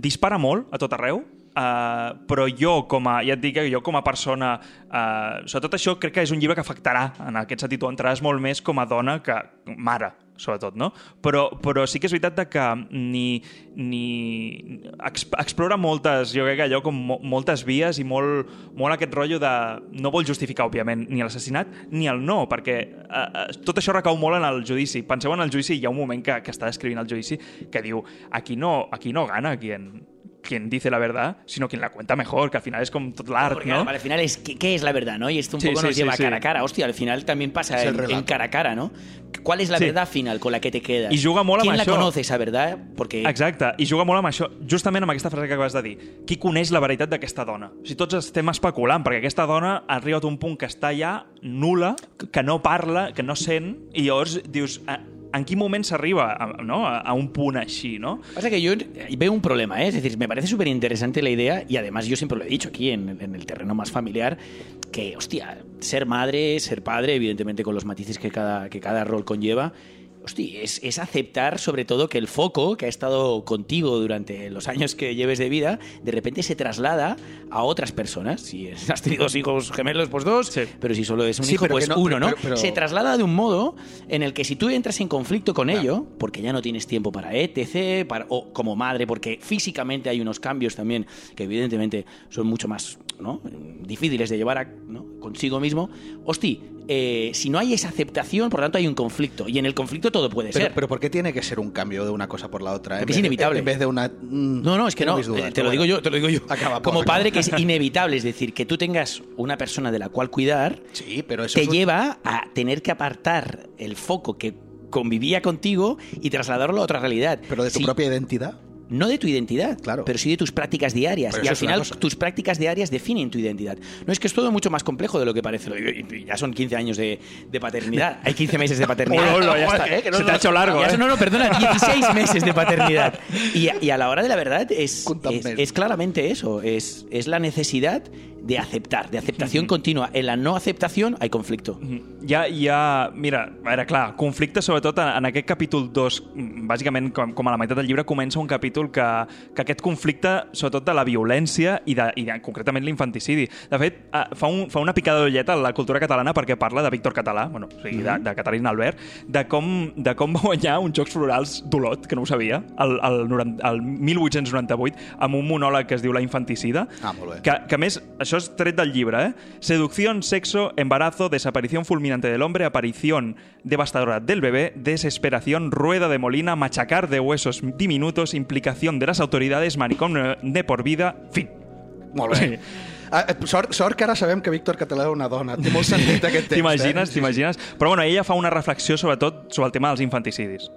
dispara molt a tot arreu, uh, però jo com a, ja et dic que jo com a persona, uh, sobretot això crec que és un llibre que afectarà, en aquest sentit, tu entraràs molt més com a dona que mare, sobretot, no? Però, però sí que és veritat que ni, ni exp explora moltes, jo crec que allò com mo moltes vies i molt, molt aquest rotllo de no vol justificar, òbviament, ni l'assassinat ni el no, perquè eh, eh, tot això recau molt en el judici. Penseu en el judici, hi ha un moment que, que està descrivint el judici que diu, aquí no, aquí no gana quien, quien dice la verdad, sino quien la cuenta mejor, que al final és com tot l'art, Porque no? al final es ¿qué, qué es la verdad, ¿no? Y esto un Sí, poco sí, nos lleva sí. cara a cara. Hostia, al final también pasa Es el en, en cara a cara, ¿no? ¿Cuál es la Sí. verdad final con la que te quedas? I juga molt amb ¿Quién la això. conoce esa verdad? Porque Exacte, i juga molt amb això, justament amb aquesta frase que acabes de dir. Qui coneix la veritat d'aquesta dona? O sigui, tots estem especulant, perquè aquesta dona ha arribat a un punt que està ja nula, que no parla, que no sent, i llavors dius, a- en quin moment s'arriba a, no? a, un punt així, no? Pasa que yo veo un problema, ¿eh? es decir, me parece súper interesante la idea y además yo siempre lo he dicho aquí en, en el terreno más familiar, que, hostia, ser madre, ser padre, evidentemente con los matices que cada, que cada rol conlleva, Hosti, es, es aceptar sobre todo que el foco que ha estado contigo durante los años que lleves de vida, de repente se traslada a otras personas. Si es- has tenido dos hijos gemelos, pues dos, Sí. pero si solo es un Sí, hijo, pues no- uno, ¿no? pero- pero- Se traslada de un modo en el que si tú entras en conflicto con ello, porque ya no tienes tiempo para etc., para, o como madre, porque físicamente hay unos cambios también que evidentemente son mucho más ¿no? difíciles de llevar a, ¿no? consigo mismo, hosti, eh, si no hay esa aceptación, por lo tanto hay un conflicto. Y en el conflicto todo puede Pero, ser. pero ¿por qué tiene que ser un cambio de una cosa por la otra? En Porque es inevitable. En vez de una... mm, No, no, es que no. dudas, eh, te lo digo yo, te lo digo yo. Acaba, Como acaba. padre que es inevitable, es decir, que tú tengas una persona de la cual cuidar, Sí, pero eso te es un- lleva a tener que apartar el foco que convivía contigo y trasladarlo a otra realidad. Pero de tu Sí, propia identidad. No de tu identidad, Claro. pero sí de tus prácticas diarias. Pero y al final tus prácticas diarias definen tu identidad. No es que es todo mucho más complejo de lo que parece. Ya son 15 años de, de paternidad. Hay 15 meses de paternidad. Ya está. eh, que no Se te ha nos- hecho largo, Ya ¿eh? no, no, perdona, 16 meses de paternidad. Y, a- y a la hora de la verdad es, es, es claramente eso, es, es la necesidad de aceptar, de aceptación continua. En la no aceptación hay conflicto. Hi ha, hi ha, mira, a veure, clar, conflicte sobretot en, en aquest capítol 2, mm, bàsicament com, com a la meitat del llibre comença un capítol que, que aquest conflicte, sobretot de la violència i, de, i de, concretament l'infanticidi. De fet, eh, fa, un, fa una picada d'ulleta a la cultura catalana perquè parla de Víctor Català, bueno, o sigui, de, de Caterina Albert, de com, de com va guanyar uns Jocs Florals d'Olot, que no ho sabia, el, el, 90, el 1898, amb un monòleg que es diu La infanticida, Ah, molt bé. que, que a més, això és tret del llibre, eh? Seducción, sexo, embarazo, desaparición fulminante del hombre, aparición devastadora del bebé, desesperación, rueda de molina, machacar de huesos diminutos, implicación de las autoridades, maricón de por vida, fin. Molt bé. Sí. Ah, eh, sort, sort que ara sabem que Víctor Català era una dona. Té molt sentit aquest text. T'imagines, eh? t'imagines? Però bueno, ella fa una reflexió sobretot sobre el tema dels infanticidis.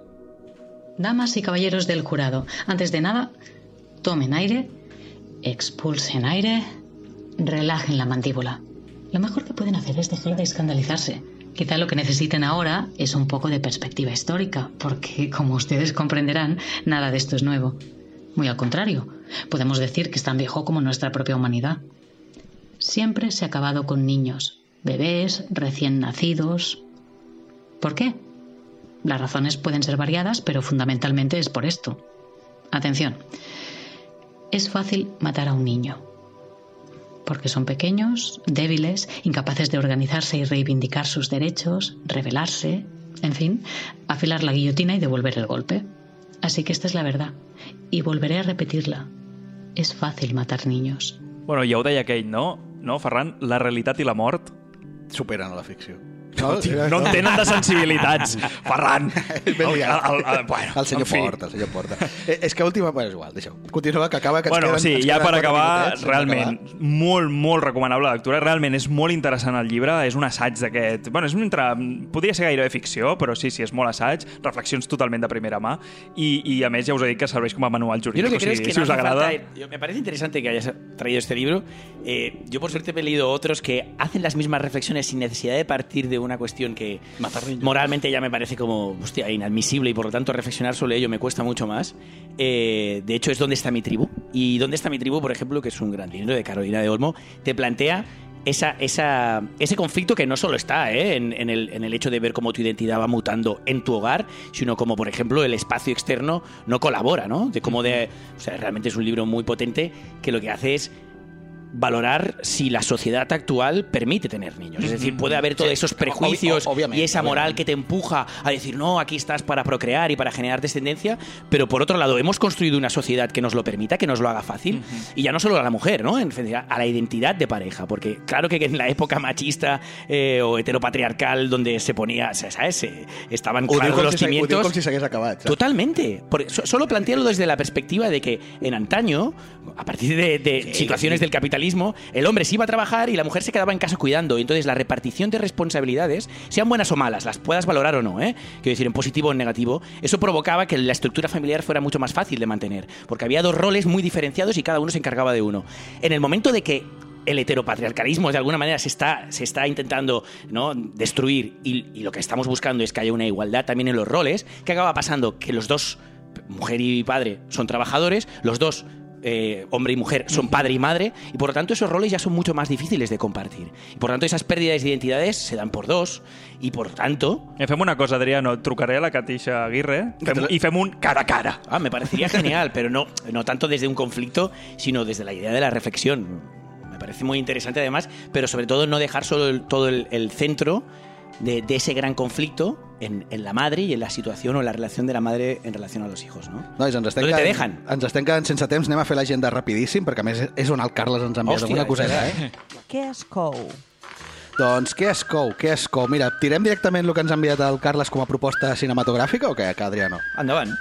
Damas y caballeros del jurado, antes de nada, tomen aire, expulsen aire, relajen la mandíbula. Lo mejor que pueden hacer es dejar de escandalizarse. Quizá lo que necesiten ahora es un poco de perspectiva histórica, porque, como ustedes comprenderán, nada de esto es nuevo. Muy al contrario, podemos decir que es tan viejo como nuestra propia humanidad. Siempre se ha acabado con niños, bebés, recién nacidos. ¿Por qué? Las razones pueden ser variadas, pero fundamentalmente es por esto. Atención, es fácil matar a un niño, porque son pequeños, débiles, incapaces de organizarse y reivindicar sus derechos, rebelarse, en fin, afilar la guillotina y devolver el golpe. Así que esta es la verdad, y volveré a repetirla. Es fácil matar niños. Bueno, ja ho deia aquell, no? No, Ferran? La realitat i la mort Superen a la ficció. No, tio, no en tenen de sensibilitats. Ferran! El- liat. el- el- bueno, el senyor en fi. Porta, el senyor Porta. Eh, és que última... Bueno, és igual, deixa-ho. Continua, que acaba, que ens bueno, queden... sí, ens ja per acabar, minutets, realment, d'acabar. molt, molt recomanable la lectura. Realment és molt interessant el llibre, és un assaig d'aquest... Bueno, és un entre... Podria ser gairebé ficció, però sí, sí, és molt assaig, reflexions totalment de primera mà, i, i a més ja us he dit que serveix com a manual Yo jurídic, lo que o creo sigui, es que si no us hace agrada... falta- me parece interesante que hayas traído este libro. Eh, yo, por suerte, he leído otros que hacen las mismas reflexiones sin necesidad de partir de una cuestión que moralmente ya me parece como hostia, inadmisible y por lo tanto reflexionar sobre ello me cuesta mucho más. Eh, de hecho, es ¿Dónde está mi tribu? Y ¿Dónde está mi tribu? Por ejemplo, que es un gran libro de Carolina de Olmo, te plantea esa, esa, ese conflicto que no solo está ¿eh? en, en el, en el hecho de ver cómo tu identidad va mutando en tu hogar, sino como, por ejemplo, el espacio externo no colabora, ¿no? De cómo de... O sea, realmente es un libro muy potente que lo que hace es valorar si la sociedad actual permite tener niños. Es decir, puede haber todos esos prejuicios obviamente, y esa moral obviamente. que te empuja a decir, no, aquí estás para procrear y para generar descendencia, pero por otro lado, hemos construido una sociedad que nos lo permita, que nos lo haga fácil, y ya no solo a la mujer, ¿no? En a la identidad de pareja, porque claro que en la época machista eh, o heteropatriarcal donde se ponía, ¿sabes? Se- estaban claros los cimientos. si? Totalmente. Por- so- solo plantearlo desde la perspectiva de que en antaño, a partir de, de situaciones del capitalismo, el hombre se iba a trabajar y la mujer se quedaba en casa cuidando. Entonces la repartición de responsabilidades, sean buenas o malas, las puedas valorar o no, ¿eh? quiero decir, en positivo o en negativo, eso provocaba que la estructura familiar fuera mucho más fácil de mantener. Porque había dos roles muy diferenciados y cada uno se encargaba de uno. En el momento de que el heteropatriarcalismo de alguna manera se está, se está intentando ¿no? destruir y, y lo que estamos buscando es que haya una igualdad también en los roles, ¿qué acaba pasando? Que los dos, mujer y padre, son trabajadores, los dos eh, hombre y mujer, son padre y madre, y por lo tanto esos roles ya son mucho más difíciles de compartir. Y por lo tanto esas pérdidas de identidades se dan por dos, y por tanto... Eh, fem una cosa, Adriano. Trucaré a la Katisha Aguirre fem, i fem un cara a cara. Ah, me parecería genial, pero no, no tanto desde un conflicto, sino desde la idea de la reflexión. Me parece muy interesante además, pero sobre todo no dejar solo el- todo el, el centro de, de ese gran conflicto en, en la madre y en la situación o la relación de la madre en relación a los hijos, ¿no? Nois, ens estem, ¿Dónde te quedant- dejan? ens estem quedant sense temps, anem a fer l'agenda rapidíssim, perquè a més és on el Carles ens ha enviat alguna coseta, eh? Què es cou? Doncs què es cou, què es cou? Mira, tirem directament el que ens ha enviat el Carles com a proposta cinematogràfica o què, Adriano? Endavant.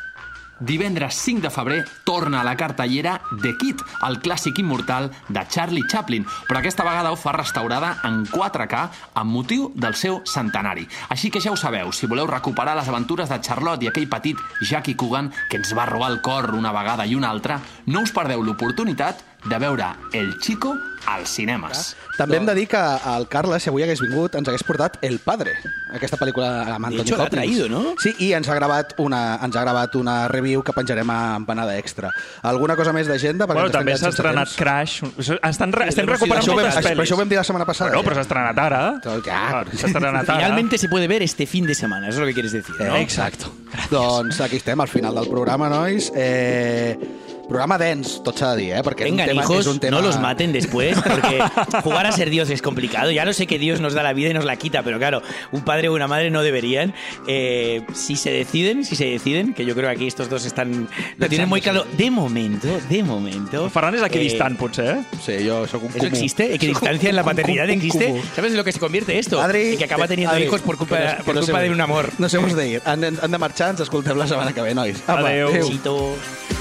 Divendres 5 de febrer torna a la cartellera The Kid, el clàssic immortal de Charlie Chaplin, però aquesta vegada ho fa restaurada en 4K amb motiu del seu centenari. Així que ja ho sabeu, si voleu recuperar les aventures de Charlotte i aquell petit Jackie Coogan que ens va robar el cor una vegada i una altra, no us perdeu l'oportunitat de veure El Chico als cinemes. També hem de dir que el Carles, si avui hagués vingut, ens hagués portat El Padre, aquesta pel·lícula amb Anthony Hopkins. traído, ¿no? Sí, i ens ha gravat una, ens ha gravat una review que penjarem a Empanada Extra. Alguna cosa més d'agenda? Bueno, també s'ha estrenat. Crash. Estan, re- estem recuperant vam, moltes pel·lis. això ho vam dir la setmana passada. Bueno, però s'ha estrenat ara. Ja, Ah, S'ha estrenat ara. Finalmente se puede ver este fin de semana, eso es lo que quieres decir, ¿no? Eh, exacto. Doncs aquí estem, al final del programa, nois. Eh, programa dens, tot s'ha de dir, eh? Perquè és Vengan, un tema, hijos, és un tema... no los maten después, porque jugar a ser Dios es complicado. Ya lo sé que Dios nos da la vida y nos la quita, pero claro, un padre o una madre no deberían. Eh, si se deciden, si se deciden, que yo creo que aquí estos dos están lo tienen muy claro. De momento, de momento. Ferran és aquí eh, potser, eh? Sí, jo sóc un ¿Eso existe? ¿Equidistancia en la Un- un- paternidad un existe? ¿Sabes en lo que se convierte esto? Adri, En que acaba teniendo Adri, hijos por culpa, no- por no culpa sé- de un amor. No sé on us dir. Han, han de marxar, ens escoltem la setmana que ve, nois. Apa, Adéu. adéu. Besitos.